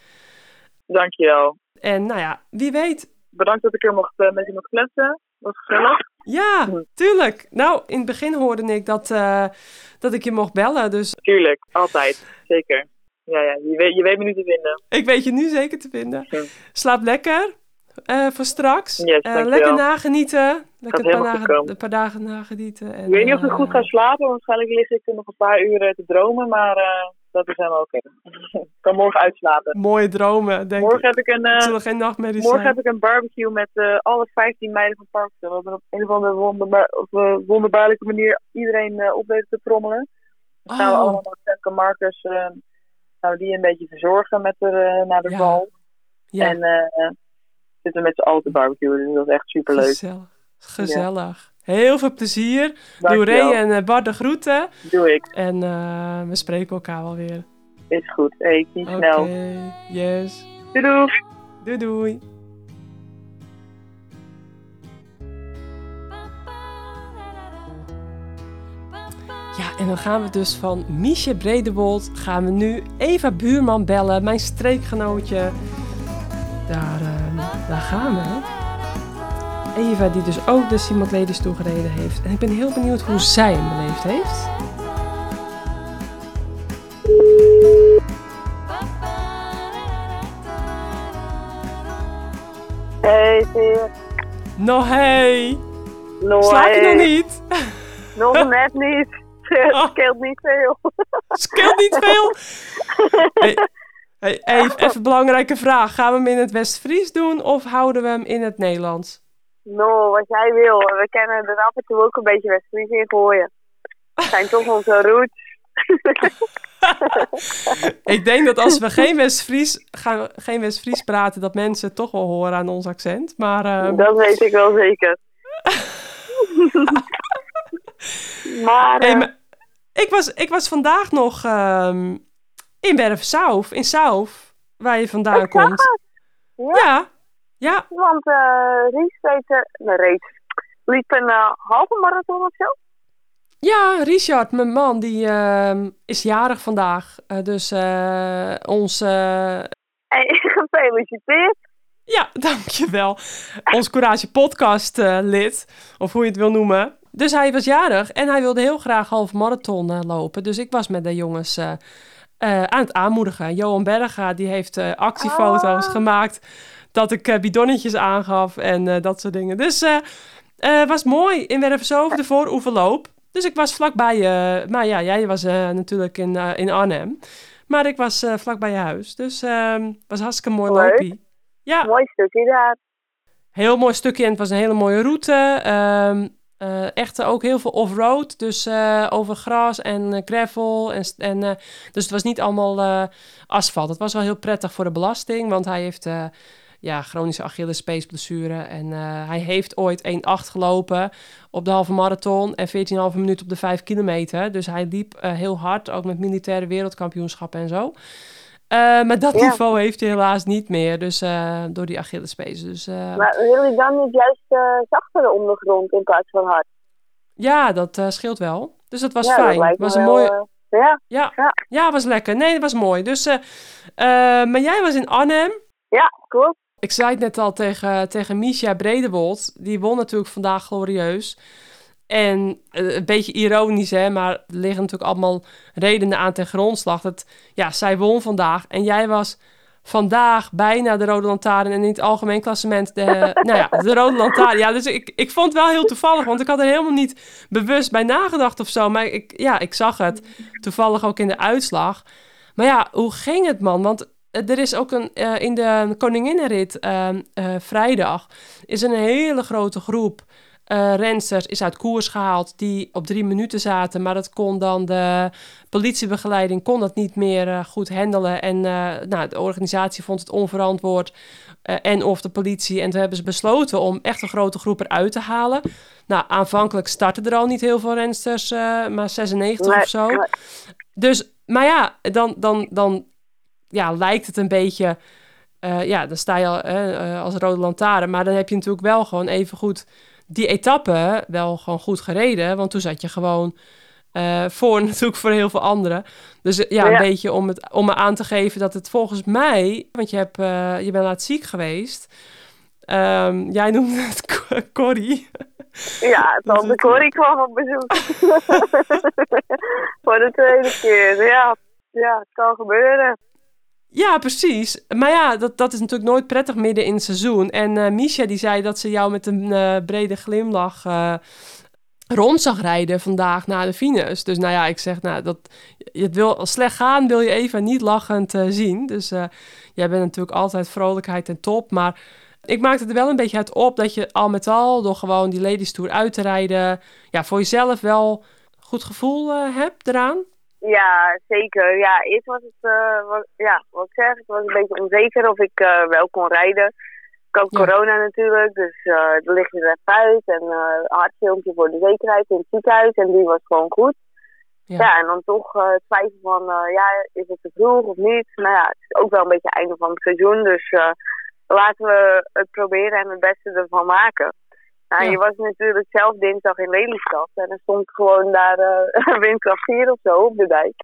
Dankjewel. En nou ja, wie weet. Bedankt dat ik er mocht, eh, met je mocht kletsen. Was gezellig. Ja, tuurlijk. Nou, in het begin hoorde ik dat, eh, dat ik je mocht bellen. Dus Tuurlijk, altijd. Zeker. Ja, ja. Je, weet, je weet me nu te vinden. ik weet je nu zeker te vinden. Slaap lekker eh, voor straks. Yes, Eh, lekker nagenieten. Lekker een paar, dagen, een paar dagen nagenieten. En, Ik weet niet of ik eh, goed ga slapen. Waarschijnlijk lig ik nog een paar uren te dromen. Maar dat is helemaal oké. ik kan morgen uitslapen. Mooie dromen, denk Morgen ik. heb ik een, geen nachtmerries morgen zijn. heb ik een barbecue met alle 15 meiden van Parkville. We hebben op een of andere wonderba of, wonderbaarlijke manier iedereen op weten te trommelen. Dan gaan we Oh. allemaal Femke Marcus. eh, nou, die een beetje verzorgen met de, eh, naar de Ja. val. Ja, En zitten met z'n allen te barbecuen. Dus dat is echt superleuk. gezellig. Gezellig. Heel veel plezier. Doe. Ray en eh, Bart de groeten. Doe ik. En eh, we spreken elkaar wel weer. Is goed. Hey, kies snel. Yes. Doei doei. Doei doei. Ja, en dan gaan we dus van Miesje Bredewold gaan we nu Eva Buurman bellen, mijn streekgenootje. Daar, eh, daar gaan we. Eva, die dus ook de Simon Ladies toegereden heeft. En ik ben heel benieuwd hoe zij hem beleefd heeft. Hey, Veer. Nou, hey! No, Slaap je nog hey. niet? Nog net niet. Oh. Het scheelt niet veel. Scheelt niet veel. Hey, hey, even, even een belangrijke vraag. Gaan we hem in het West-Fries doen of houden we hem in het Nederlands? No, wat jij wil. We kennen er af en toe ook een beetje West-Fries in gooien. Het zijn toch onze roots. Ik denk dat als we geen West-Fries gaan, geen West-Fries praten, dat mensen het toch wel horen aan ons accent. Maar ehm, Dat weet ik wel zeker. maar, hey, eh, maar ik, was, ik was vandaag nog ehm, in Werf-South, in South, waar je vandaan komt. Ja, Ja, ja, want eh Ries reed, eh, nee, reed, liep een eh, halve marathon of zo. ja, Richard, mijn man, die ehm, is jarig vandaag. Dus eh ons En gefeliciteerd. Ja, dankjewel. Ons Courage podcast lid, of hoe je het wil noemen. Dus hij was jarig en hij wilde heel graag half marathon lopen. Dus ik was met de jongens eh, aan het aanmoedigen. Johan Berga, die heeft eh, actiefoto's Oh. gemaakt dat ik eh, bidonnetjes aangaf en dat soort dingen. Dus was mooi in Wervershoofd, de vooroeverloop. Dus ik was vlakbij je. maar ja, jij was natuurlijk in, in Arnhem. Maar ik was vlakbij je huis. Dus ehm was hartstikke mooi Leuk. loopie. Ja, Mooi stukje daar. heel mooi stukje en het was een hele mooie route. Ehm eh, echt ook heel veel off-road, dus eh, over gras en eh, gravel. En, en, eh, dus het was niet allemaal eh, asfalt. Het was wel heel prettig voor de belasting, want hij heeft eh, ja, chronische Achillespeesblessure. En eh, hij heeft ooit 1,8 gelopen op de halve marathon en 14,5 minuten op de 5 kilometer. Dus hij liep eh, heel hard, ook met militaire wereldkampioenschappen en zo. Eh, maar dat Ja. niveau heeft hij helaas niet meer, dus eh, door die Achillespees. Dus eh, Maar wil je dan niet juist zachtere ondergrond in plaats van hard? ja, dat scheelt wel. Dus dat was ja, dat fijn. lijkt was een wel, mooie, ja, ja, ja. ja, was lekker. Nee, dat was mooi. Dus, maar jij was in Arnhem. ja, klopt. Ik zei het net al tegen, tegen Misha Bredewold. Die won natuurlijk vandaag glorieus. En eh, een beetje ironisch, hè, maar er liggen natuurlijk allemaal redenen aan ten grondslag. Dat, ja, zij won vandaag en jij was vandaag bijna de Rode Lantaarn en in het algemeen klassement de, nou ja, de Rode Lantaarn. Ja, dus ik, ik vond het wel heel toevallig, want ik had er helemaal niet bewust bij nagedacht of zo. Maar ik, ja, ik zag het toevallig ook in de uitslag. Maar ja, hoe ging het, man? Want eh, er is ook een, eh, in de Koninginnenrit eh, eh, vrijdag is een hele grote groep eh rensters is uit koers gehaald die op drie minuten zaten. Maar dat kon dan de politiebegeleiding kon dat niet meer eh, goed handelen. En eh, nou, de organisatie vond het onverantwoord. en of de politie. En toen hebben ze besloten om echt een grote groep eruit te halen. Nou, aanvankelijk startten er al niet heel veel rensters, maar 96 Nee, of zo. nee. Dus, maar ja, dan, dan, dan ja, lijkt het een beetje... ja, dan sta je al, als rode lantaarn. Maar dan heb je natuurlijk wel gewoon even goed die etappe wel gewoon goed gereden. Want toen zat je gewoon eh, voor natuurlijk voor heel veel anderen. Dus eh, ja, een beetje om, het, om me aan te geven dat het volgens mij... Want je, hebt, eh, je bent laat ziek geweest. Ehm, jij noemde het Co- Corrie. Ja, tante het. Corrie kwam op bezoek. Voor de tweede keer, ja. Ja, het kan gebeuren. Ja, precies. Maar ja, dat, dat is natuurlijk nooit prettig midden in het seizoen. En eh Misha die zei dat ze jou met een eh, brede glimlach eh, rond zag rijden vandaag na de Venus. Dus nou ja, ik zeg, nou, dat, het wil slecht gaan, wil je even niet lachend zien. Dus jij bent natuurlijk altijd vrolijkheid en top. Maar ik maakte er wel een beetje uit op dat je al met al, door gewoon die Ladies Tour uit te rijden, ja, voor jezelf wel goed gevoel hebt eraan. Ja, zeker. Ja, eerst was het, eh, wat, ja, wat ik zeg, het was een beetje onzeker of ik eh, wel kon rijden. Ik had Ja. corona natuurlijk, dus eh dan lig je er even uit. En eh hartfilmpje voor de zekerheid in het ziekenhuis en die was gewoon goed. Ja. en dan toch uh, twijfel van, ja, is het te vroeg of niet? Nou ja, het is ook wel een beetje het einde van het seizoen, dus laten we het proberen en het beste ervan maken. Nou, je was natuurlijk zelf dinsdag in Lelystad en er stond gewoon daar uh, windkracht 4 of zo op de dijk.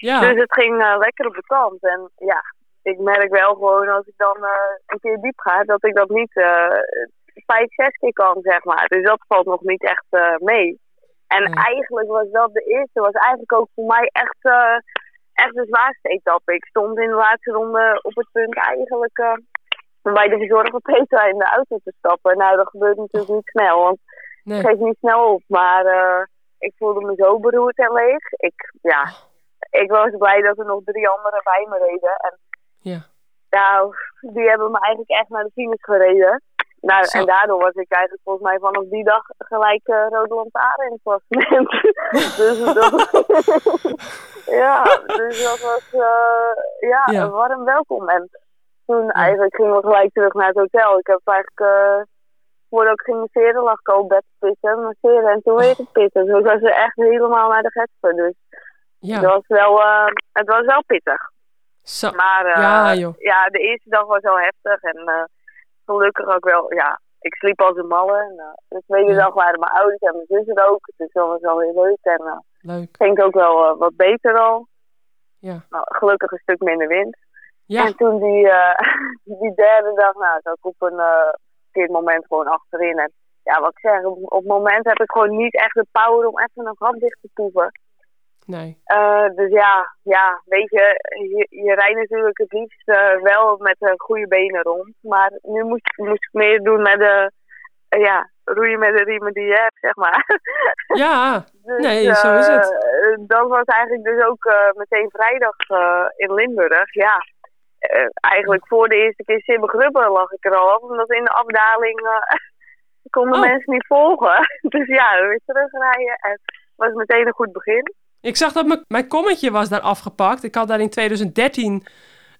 Ja. Dus het ging uh, lekker op de kant. En ja, ik merk wel gewoon als ik dan uh, een keer diep ga, dat ik dat niet vijf, zes keer kan, zeg maar. Dus dat valt nog niet echt mee. En eigenlijk was dat de eerste, was eigenlijk ook voor mij echt, echt de zwaarste etappe. Ik stond in de laatste ronde op het punt eigenlijk bij de verzorger Petra in de auto te stappen. Nou, dat gebeurt natuurlijk niet snel, want nee. het geeft niet snel op. Maar uh, ik voelde me zo beroerd en leeg. Ik, ja, ik was blij dat er nog drie anderen bij me reden. En, ja. Nou, die hebben me eigenlijk echt naar de finish gereden. Nou, en daardoor was ik eigenlijk volgens mij vanaf die dag gelijk uh, rode lantaarn in het klassement. dus dat, ja, dus dat was uh, ja, ja, een warm welkom. En toen eigenlijk gingen we gelijk terug naar het hotel. Ik heb eigenlijk, uh, voordat ik ging masseren, lag ik al bed te pissen, masseren en toen weer te pissen. Dus was ze echt helemaal naar de gespen. Dus ja. het, was wel, uh, het was wel pittig. Zo. Maar uh, ja, joh. ja, de eerste dag was wel heftig en gelukkig ook wel, ja, ik sliep als een malle. En, de tweede dag waren mijn ouders en mijn zus er ook. Dus dat was wel weer leuk. En leuk. ging het ook wel wat beter al. Ja. Nou, gelukkig een stuk minder wind. Ja. En toen die, uh, die derde dag, nou, zat ik op een uh, verkeerd moment gewoon achterin. En ja, wat ik zeg, op, op het moment heb ik gewoon niet echt de power om even een gat dicht te toeven. Nee. Uh, dus ja, ja, weet je, je, je rijdt natuurlijk het liefst wel met de goede benen rond. Maar nu moest, moest ik meer doen met de, ja, roeien met de riemen die je hebt, zeg maar. Ja, dus, nee, zo is het. dat was eigenlijk dus ook meteen vrijdag in Limburg. Ja, uh, eigenlijk voor de eerste keer Sibbe Grubber lag ik er al omdat in de afdaling uh, konden oh. mensen niet volgen. dus ja, we weer terugrijden en het was meteen een goed begin. Ik zag dat mijn kommetje was daar afgepakt. Ik had daar in 2013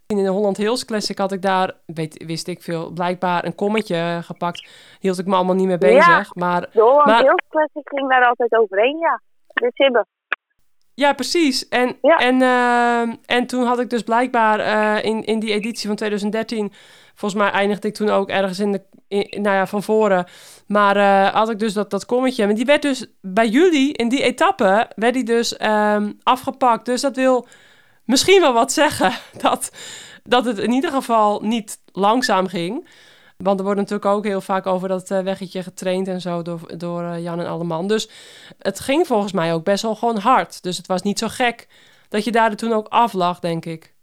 in de Holland Hills Classic had ik daar, weet, wist ik veel, blijkbaar een kommetje gepakt. Hield ik me allemaal niet mee bezig. Ja, maar, de Holland maar, Hills Classic ging daar altijd overheen, ja. De Sibbe. Ja, precies. En, En, uh, en toen had ik dus blijkbaar uh, in, in die editie van 2013, volgens mij eindigde ik toen ook ergens in de, in, nou ja, van voren. Maar uh, had ik dus dat, dat kommetje. Maar die werd dus bij jullie, in die etappe, werd die dus um, afgepakt. Dus dat wil misschien wel wat zeggen, dat, dat het in ieder geval niet langzaam ging. Want er wordt natuurlijk ook heel vaak over dat uh, weggetje getraind en zo door, door uh, Jan en Alleman. Dus het ging volgens mij ook best wel gewoon hard. Dus het was niet zo gek dat je daar toen ook af lag, denk ik.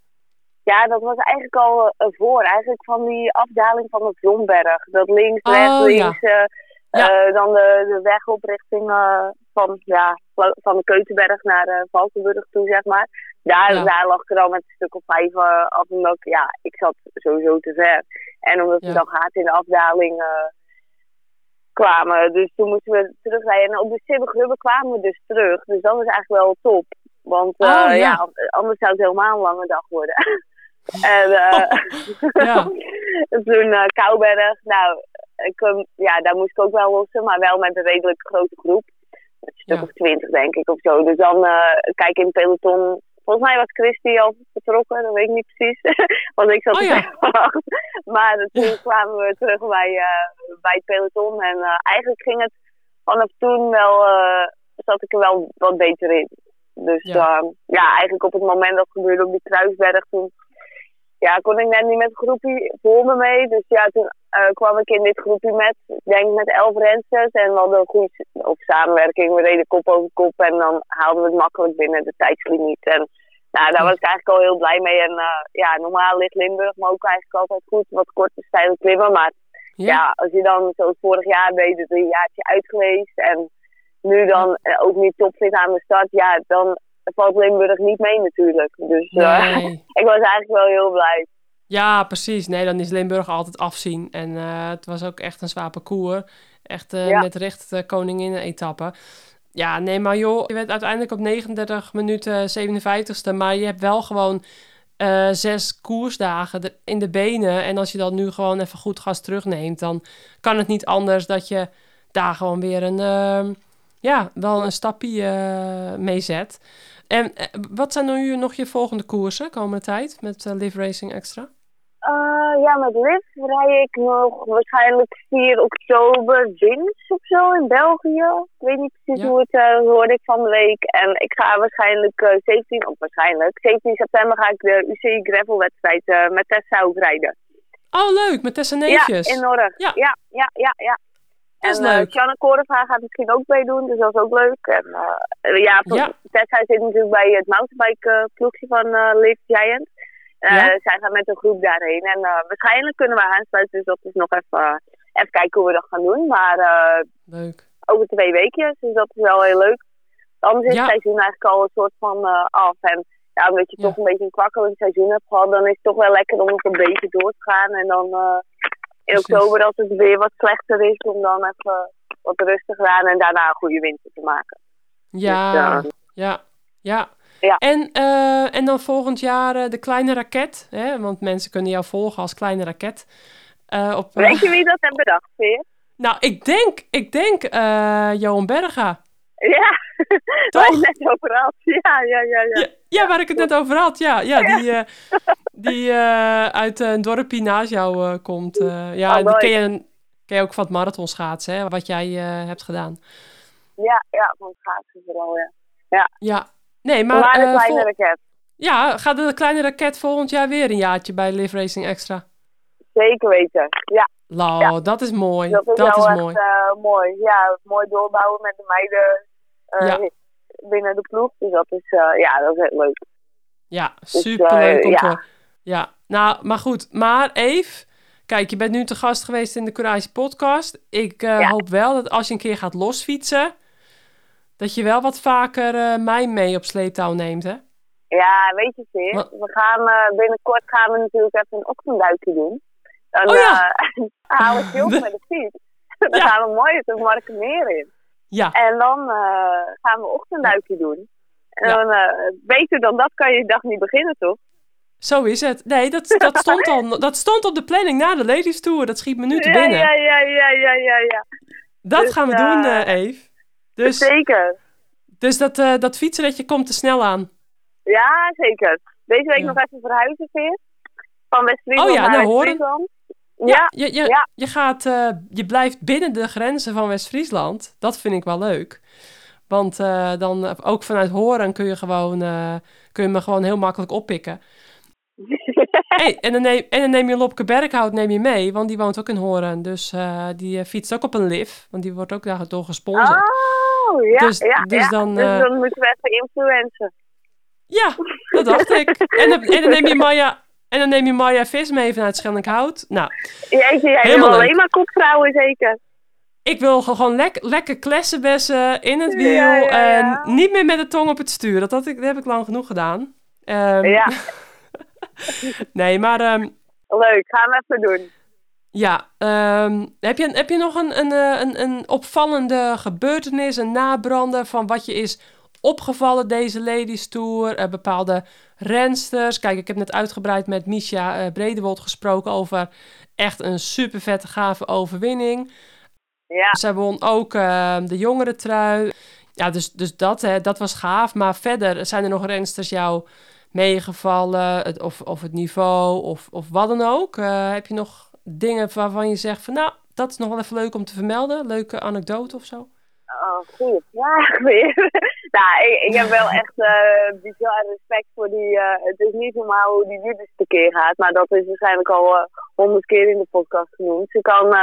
Ja, dat was eigenlijk al uh, voor. Eigenlijk van die afdaling van de Vlomberg. Dat links, oh, rechts, links. Ja. Ja. dan de, de weg op richting van, ja, van de Keutenberg naar Valkenburg toe, zeg maar. Daar, Ja. daar lag ik er al met een stuk of vijf af. Omdat ja, ik zat sowieso te ver. En omdat Ja. we dan hard in de afdaling eh, kwamen. Dus toen moesten we terugrijden. En op de Sibbegrubbe kwamen we dus terug. Dus dat was eigenlijk wel top. Want eh, Oh, ja. ja. anders zou het helemaal een lange dag worden. en eh, Ja. toen eh Kouberg. Nou, ik, ehm, ja, daar moest ik ook wel lossen. Maar wel met een redelijk grote groep. Een stuk Ja. of twintig denk ik of zo. Dus dan eh, kijk in peloton. Volgens mij was Christy al vertrokken, dat weet ik niet precies. Want ik zat Oh, er ja. Maar toen Ja. kwamen we terug bij, eh, bij het peloton. En eh, eigenlijk ging het vanaf toen wel, eh, zat ik er wel wat beter in. Dus Ja. ja. ja, eigenlijk op het moment dat het gebeurde op die Kruisberg, toen ja, kon ik net niet met een groepje voor me mee. Dus ja, toen eh, kwam ik in dit groepje met, ik denk met elf rensters. En we hadden een goede samenwerking. We reden kop over kop en dan haalden we het makkelijk binnen de tijdslimiet. En nou, daar was ik eigenlijk al heel blij mee. En eh, ja, normaal ligt Limburg me ook eigenlijk altijd goed. Wat korte stijl klimmen. Maar Ja. ja, als je dan zoals vorig jaar ben je er een jaartje uit geweest. En nu dan eh, ook niet topfit aan de start. Ja, dan valt Limburg niet mee natuurlijk. Dus eh, Nee. ik was eigenlijk wel heel blij. Ja, precies. Nee, dan is Limburg altijd afzien. En eh, het was ook echt een zwaar parcours. Echt Ja. met recht uh, koninginnen-etappe. Ja, nee, maar joh, je werd uiteindelijk op 39 minuten 57ste. Maar je hebt wel gewoon zes koersdagen er- in de benen. En als je dat nu gewoon even goed gas terugneemt, dan kan het niet anders dat je daar gewoon weer een, ja, wel een stapje uh, mee zet. En wat zijn nu nog je volgende koersen komende tijd met Live Racing Extra? ja, met Liv rij ik nog waarschijnlijk 4 oktober winst of zo in België. Ik weet niet precies hoe het uh, hoorde ik van de week. En ik ga waarschijnlijk uh, 17, of waarschijnlijk 17 september ga ik de UCI Gravel wedstrijd met Tessa ook rijden. Oh, leuk, met Tessa Neefjes. Ja, in Norg. Ja, ja, ja, ja. ja. Dat is en leuk. Shanna Koreva gaat misschien ook meedoen, dus dat is ook leuk. En ja, ja, Tessa zit natuurlijk bij het mountainbike ploegje van Live Giant. Uh, Ja? Zij gaan met een groep daarheen. En uh, waarschijnlijk kunnen we aansluiten. Dus dat is nog even, even kijken hoe we dat gaan doen. Maar uh, Leuk. over twee weekjes. Dus dat is wel heel leuk. Anders is Ja. het seizoen eigenlijk al een soort van af. En ja, omdat je Ja. toch een beetje een kwakkelig seizoen hebt gehad. Dan is het toch wel lekker om nog een beetje door te gaan. En dan in oktober als het weer wat slechter is. Om dan even wat rustiger aan. En daarna een goede winter te maken. Ja, Dus, ja, ja. Ja. En, eh, en dan volgend jaar eh, de kleine raket. Hè? Want mensen kunnen jou volgen als kleine raket. Eh, op, eh, Weet je wie dat heeft bedacht, Veer? nou, ik denk, ik denk eh, Johan Berga. Ja, Toch? net over had. Ja, ja, ja, ja. Ja, ja, waar ik het net over had. Ja, ja die, eh, die eh, uit een dorpje naast jou eh, komt. ja, Oh, die ken je, ken je ook van het marathon schaatsen, hè, wat jij hebt gedaan. Ja, ja, van het schaatsen vooral, ja. Ja, nee, maar, Maar, de kleine raket. ja, gaat de kleine raket volgend jaar weer een jaartje bij Live Racing Extra? Zeker weten. Ja, Lau, Ja. dat is mooi. dat is Dat is echt mooi. mooi. Ja, mooi doorbouwen met de meiden eh, binnen de ploeg. Dus dat is, eh, ja, dat is echt leuk. Ja, Dus, superleuk eh, om te ja. Ja, nou, maar goed. Maar Eve, kijk, je bent nu te gast geweest in de Courage podcast. Ik eh, Ja. hoop wel dat als je een keer gaat losfietsen, dat je wel wat vaker mij mee op sleeptouw neemt, hè? Ja, weet je Wat? we gaan binnenkort gaan we natuurlijk even een ochtendduikje doen. Dan Oh ja. eh, haal ik op met de fiets. Dan Ja. gaan we mooi het Markenmeer in. Ja, En dan eh, gaan we ochtendduikje doen. En Ja. dan, eh, beter dan dat kan je dag niet beginnen, toch? zo is het. Nee, dat, dat, stond al, dat stond op de planning na de Ladies Tour. Dat schiet me nu te binnen. ja, ja, ja, ja, ja, ja. dat dus, gaan we doen, eh Eve. Dus, Zeker. dus dat, dat fietsenritje komt te snel aan. Ja, zeker. Deze week Ja. nog even verhuizen weer. Van West-Friesland Oh ja, naar nou, horen. Ja, je, je, ja. je, gaat, eh, je blijft binnen de grenzen van West-Friesland. Dat vind ik wel leuk. Want eh, dan eh, ook vanuit Horen kun je, gewoon, kun je me gewoon heel makkelijk oppikken. Hey, en, dan neem, en dan neem je Lopke Berghout neem je mee, want die woont ook in Horen. Dus die fietst ook op een lift, want die wordt ook daardoor gesponsord. Oh, ja, Dus- ja, dus ja. dan, dus dan moeten we even influencen. Ja, dat dacht ik. En en dan neem je Maya... En dan neem je Maya Vis mee vanuit Schellinghout. Nou, Jeetje, jij Helemaal wil alleen maar kopvrouwen zeker. Ik wil gewoon lek, lekker klessenbessen in het wiel. ja, ja. En niet meer met de tong op het stuur. Dat, ik, dat heb ik lang genoeg gedaan. Ehm, Ja, Nee, maar ehm, leuk. Gaan we even doen. ja. ehm, heb, je, heb je nog een, een, eh, een, een opvallende gebeurtenis, een nabrander van wat je is opgevallen deze Ladies Tour? Eh, bepaalde rensters. Kijk, ik heb net uitgebreid met Misha eh Bredewold gesproken over echt een super vette gave overwinning. Ja, Zij won ook eh, de jongere trui. Ja, dus, dus dat, hè, dat was gaaf. Maar verder zijn er nog rensters jou meegevallen? Het, of, of het niveau, of, of wat dan ook. Eh, heb je nog dingen waarvan je zegt van... Nou, dat is nog wel even leuk om te vermelden. Leuke anekdote of zo? oh, goeie vraag weer. Nou, ik, ik heb wel echt eh bizar respect voor die... eh, het is niet normaal hoe die dus tekeer gaat. Maar dat is waarschijnlijk al eh, honderd keer in de podcast genoemd. Ze kan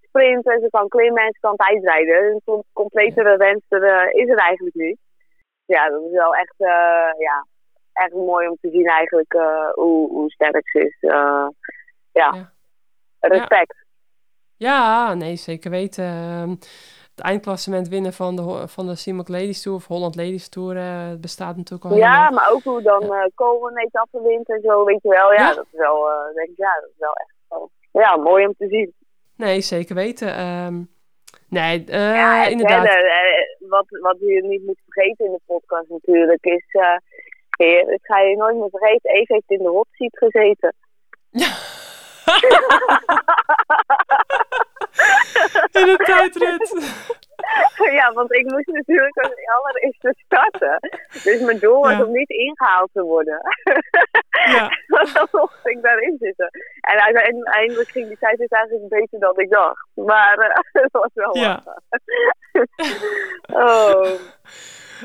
sprinten, ze kan klimmen en ze kan tijdrijden. Een com- completere renster is er eigenlijk niet. Ja, dat is wel echt, ja, echt mooi om te zien eigenlijk hoe, hoe sterk ze is. Ja. Ja. respect. Ja, nee, zeker weten. Het eindklassement winnen van de, van de Simok Ladies Tour... of Holland Ladies Tour eh, bestaat natuurlijk al Ja, maar ook hoe dan eh Cole een etappe wint en zo, weet je wel. Ja, Ja. dat is wel, eh, denk ik, ja, dat is wel echt wel, ja, mooi om te zien. Nee, zeker weten. Ehm, nee, ja, en inderdaad. verder, wat, wat je niet moet vergeten in de podcast natuurlijk, is, heer, ik ga je nooit meer vergeten, Eve heeft in de hot seat gezeten. Ja. In een tijdrit. ja, want ik moest natuurlijk als allereerste starten. Dus mijn doel was Ja. om niet ingehaald te worden. Ja. dan mocht ik daarin zitten. En uiteindelijk ging die tijd dus eigenlijk beter dan ik dacht. Maar eh, het was wel Ja. oh.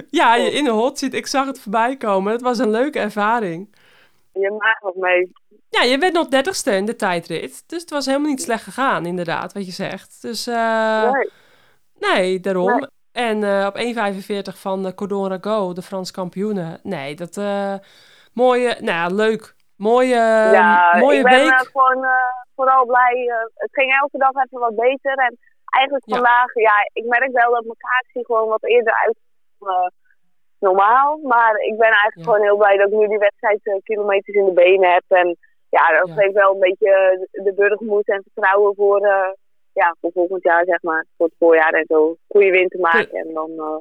Ja, je in de hot zit. Ik zag het voorbij komen. Het was een leuke ervaring. Je maakt wat mee. Ja, je bent nog dertigste in de tijdrit. Dus het was helemaal niet slecht gegaan, inderdaad, wat je zegt. Dus eh, Nee. nee, daarom. Nee. En eh, op 1,45 van de Cordon Rago, de Frans kampioenen. Nee, dat eh mooie, nou ja, leuk. Mooie, ja, mooie ik ben week. eh, gewoon eh, vooral blij. eh, het ging elke dag even wat beter. En eigenlijk vandaag, ja, ik merk wel dat mijn kaartje gewoon wat eerder uit eh, normaal. Maar ik ben eigenlijk Ja. gewoon heel blij dat ik nu die wedstrijdkilometers in de benen heb. En ja, dat geeft wel een beetje de, burgermoed en vertrouwen voor, eh, ja, voor volgend jaar, zeg maar. Voor het voorjaar en zo. Goede winter maken. En dan eh,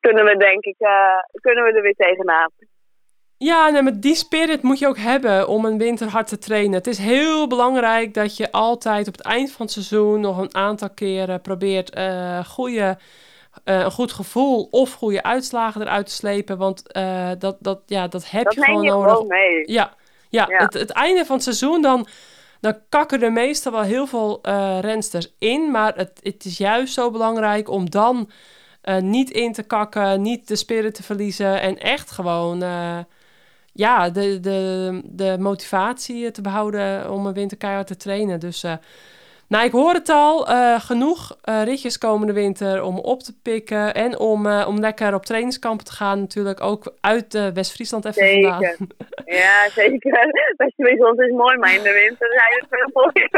kunnen we denk ik, eh, kunnen we er weer tegenaan. Ja, nee, maar die spirit moet je ook hebben om een winter hard te trainen. Het is heel belangrijk dat je altijd op het eind van het seizoen nog een aantal keren probeert eh goede, eh, een goed gevoel of goede uitslagen eruit te slepen. Want eh, dat, dat, ja, dat heb Dat je gewoon je nodig. gewoon mee. Ja, ja, Ja. Het, het einde van het seizoen, dan, dan kakken er meestal wel heel veel eh rensters in. Maar het, het is juist zo belangrijk om dan niet in te kakken, niet de spirit te verliezen. En echt gewoon ja, de, de, de motivatie te behouden om een winterkeihard te trainen. Dus nou, ik hoor het al. eh, genoeg eh, ritjes komende winter om op te pikken. En om, eh, om lekker op trainingskampen te gaan natuurlijk. Ook uit West-Friesland even vandaan. Zeker. Ja, zeker. West-Friesland is mooi, maar in de winter zijn het veel mooier.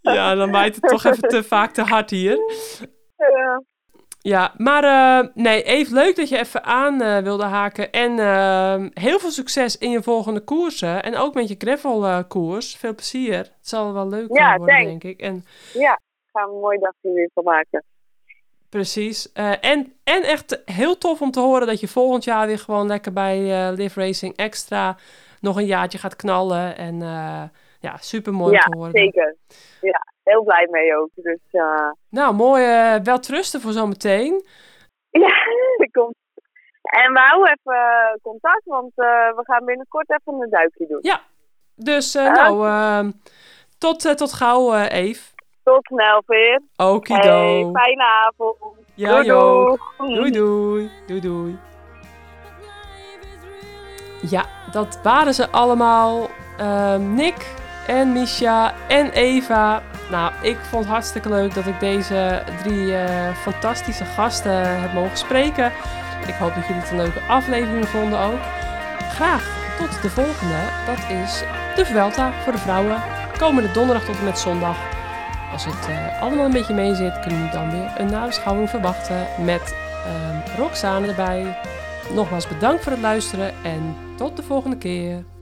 Ja, dan waait het toch even te vaak te hard hier. Ja. Ja, maar eh, nee, even leuk dat je even aan eh, wilde haken. En eh, heel veel succes in je volgende koersen. En ook met je gravel eh, koers. Veel plezier. Het zal wel leuk Ja, worden, thanks. denk ik. En ja, gaan we een mooi dagje weer van maken. precies. En, en echt heel tof om te horen dat je volgend jaar weer gewoon lekker bij Live Racing Extra nog een jaartje gaat knallen. En ja, super mooi ja, om te horen. zeker. Ja, heel blij mee ook. Dus eh, Nou, mooi. eh wel trusten voor zometeen. ja, dat komt. En we houden even eh, contact, want we gaan binnenkort even een duikje doen. Ja, dus nou, ehm, tot, tot gauw, Eve. Tot snel weer. Okido. Hey, fijne avond. Ja, doei, doei. Doei, doei. Doei, doei. Ja, dat waren ze allemaal. Ehm, Nick en Misha en Eva. Nou, ik vond het hartstikke leuk dat ik deze drie eh, fantastische gasten heb mogen spreken. Ik hoop dat jullie het een leuke aflevering vonden ook. Graag tot de volgende. Dat is de Vuelta voor de vrouwen. Komende donderdag tot en met zondag. Als het eh, allemaal een beetje mee zit, kunnen we dan weer een nabeschouwing verwachten met ehm Roxane erbij. Nogmaals bedankt voor het luisteren en tot de volgende keer.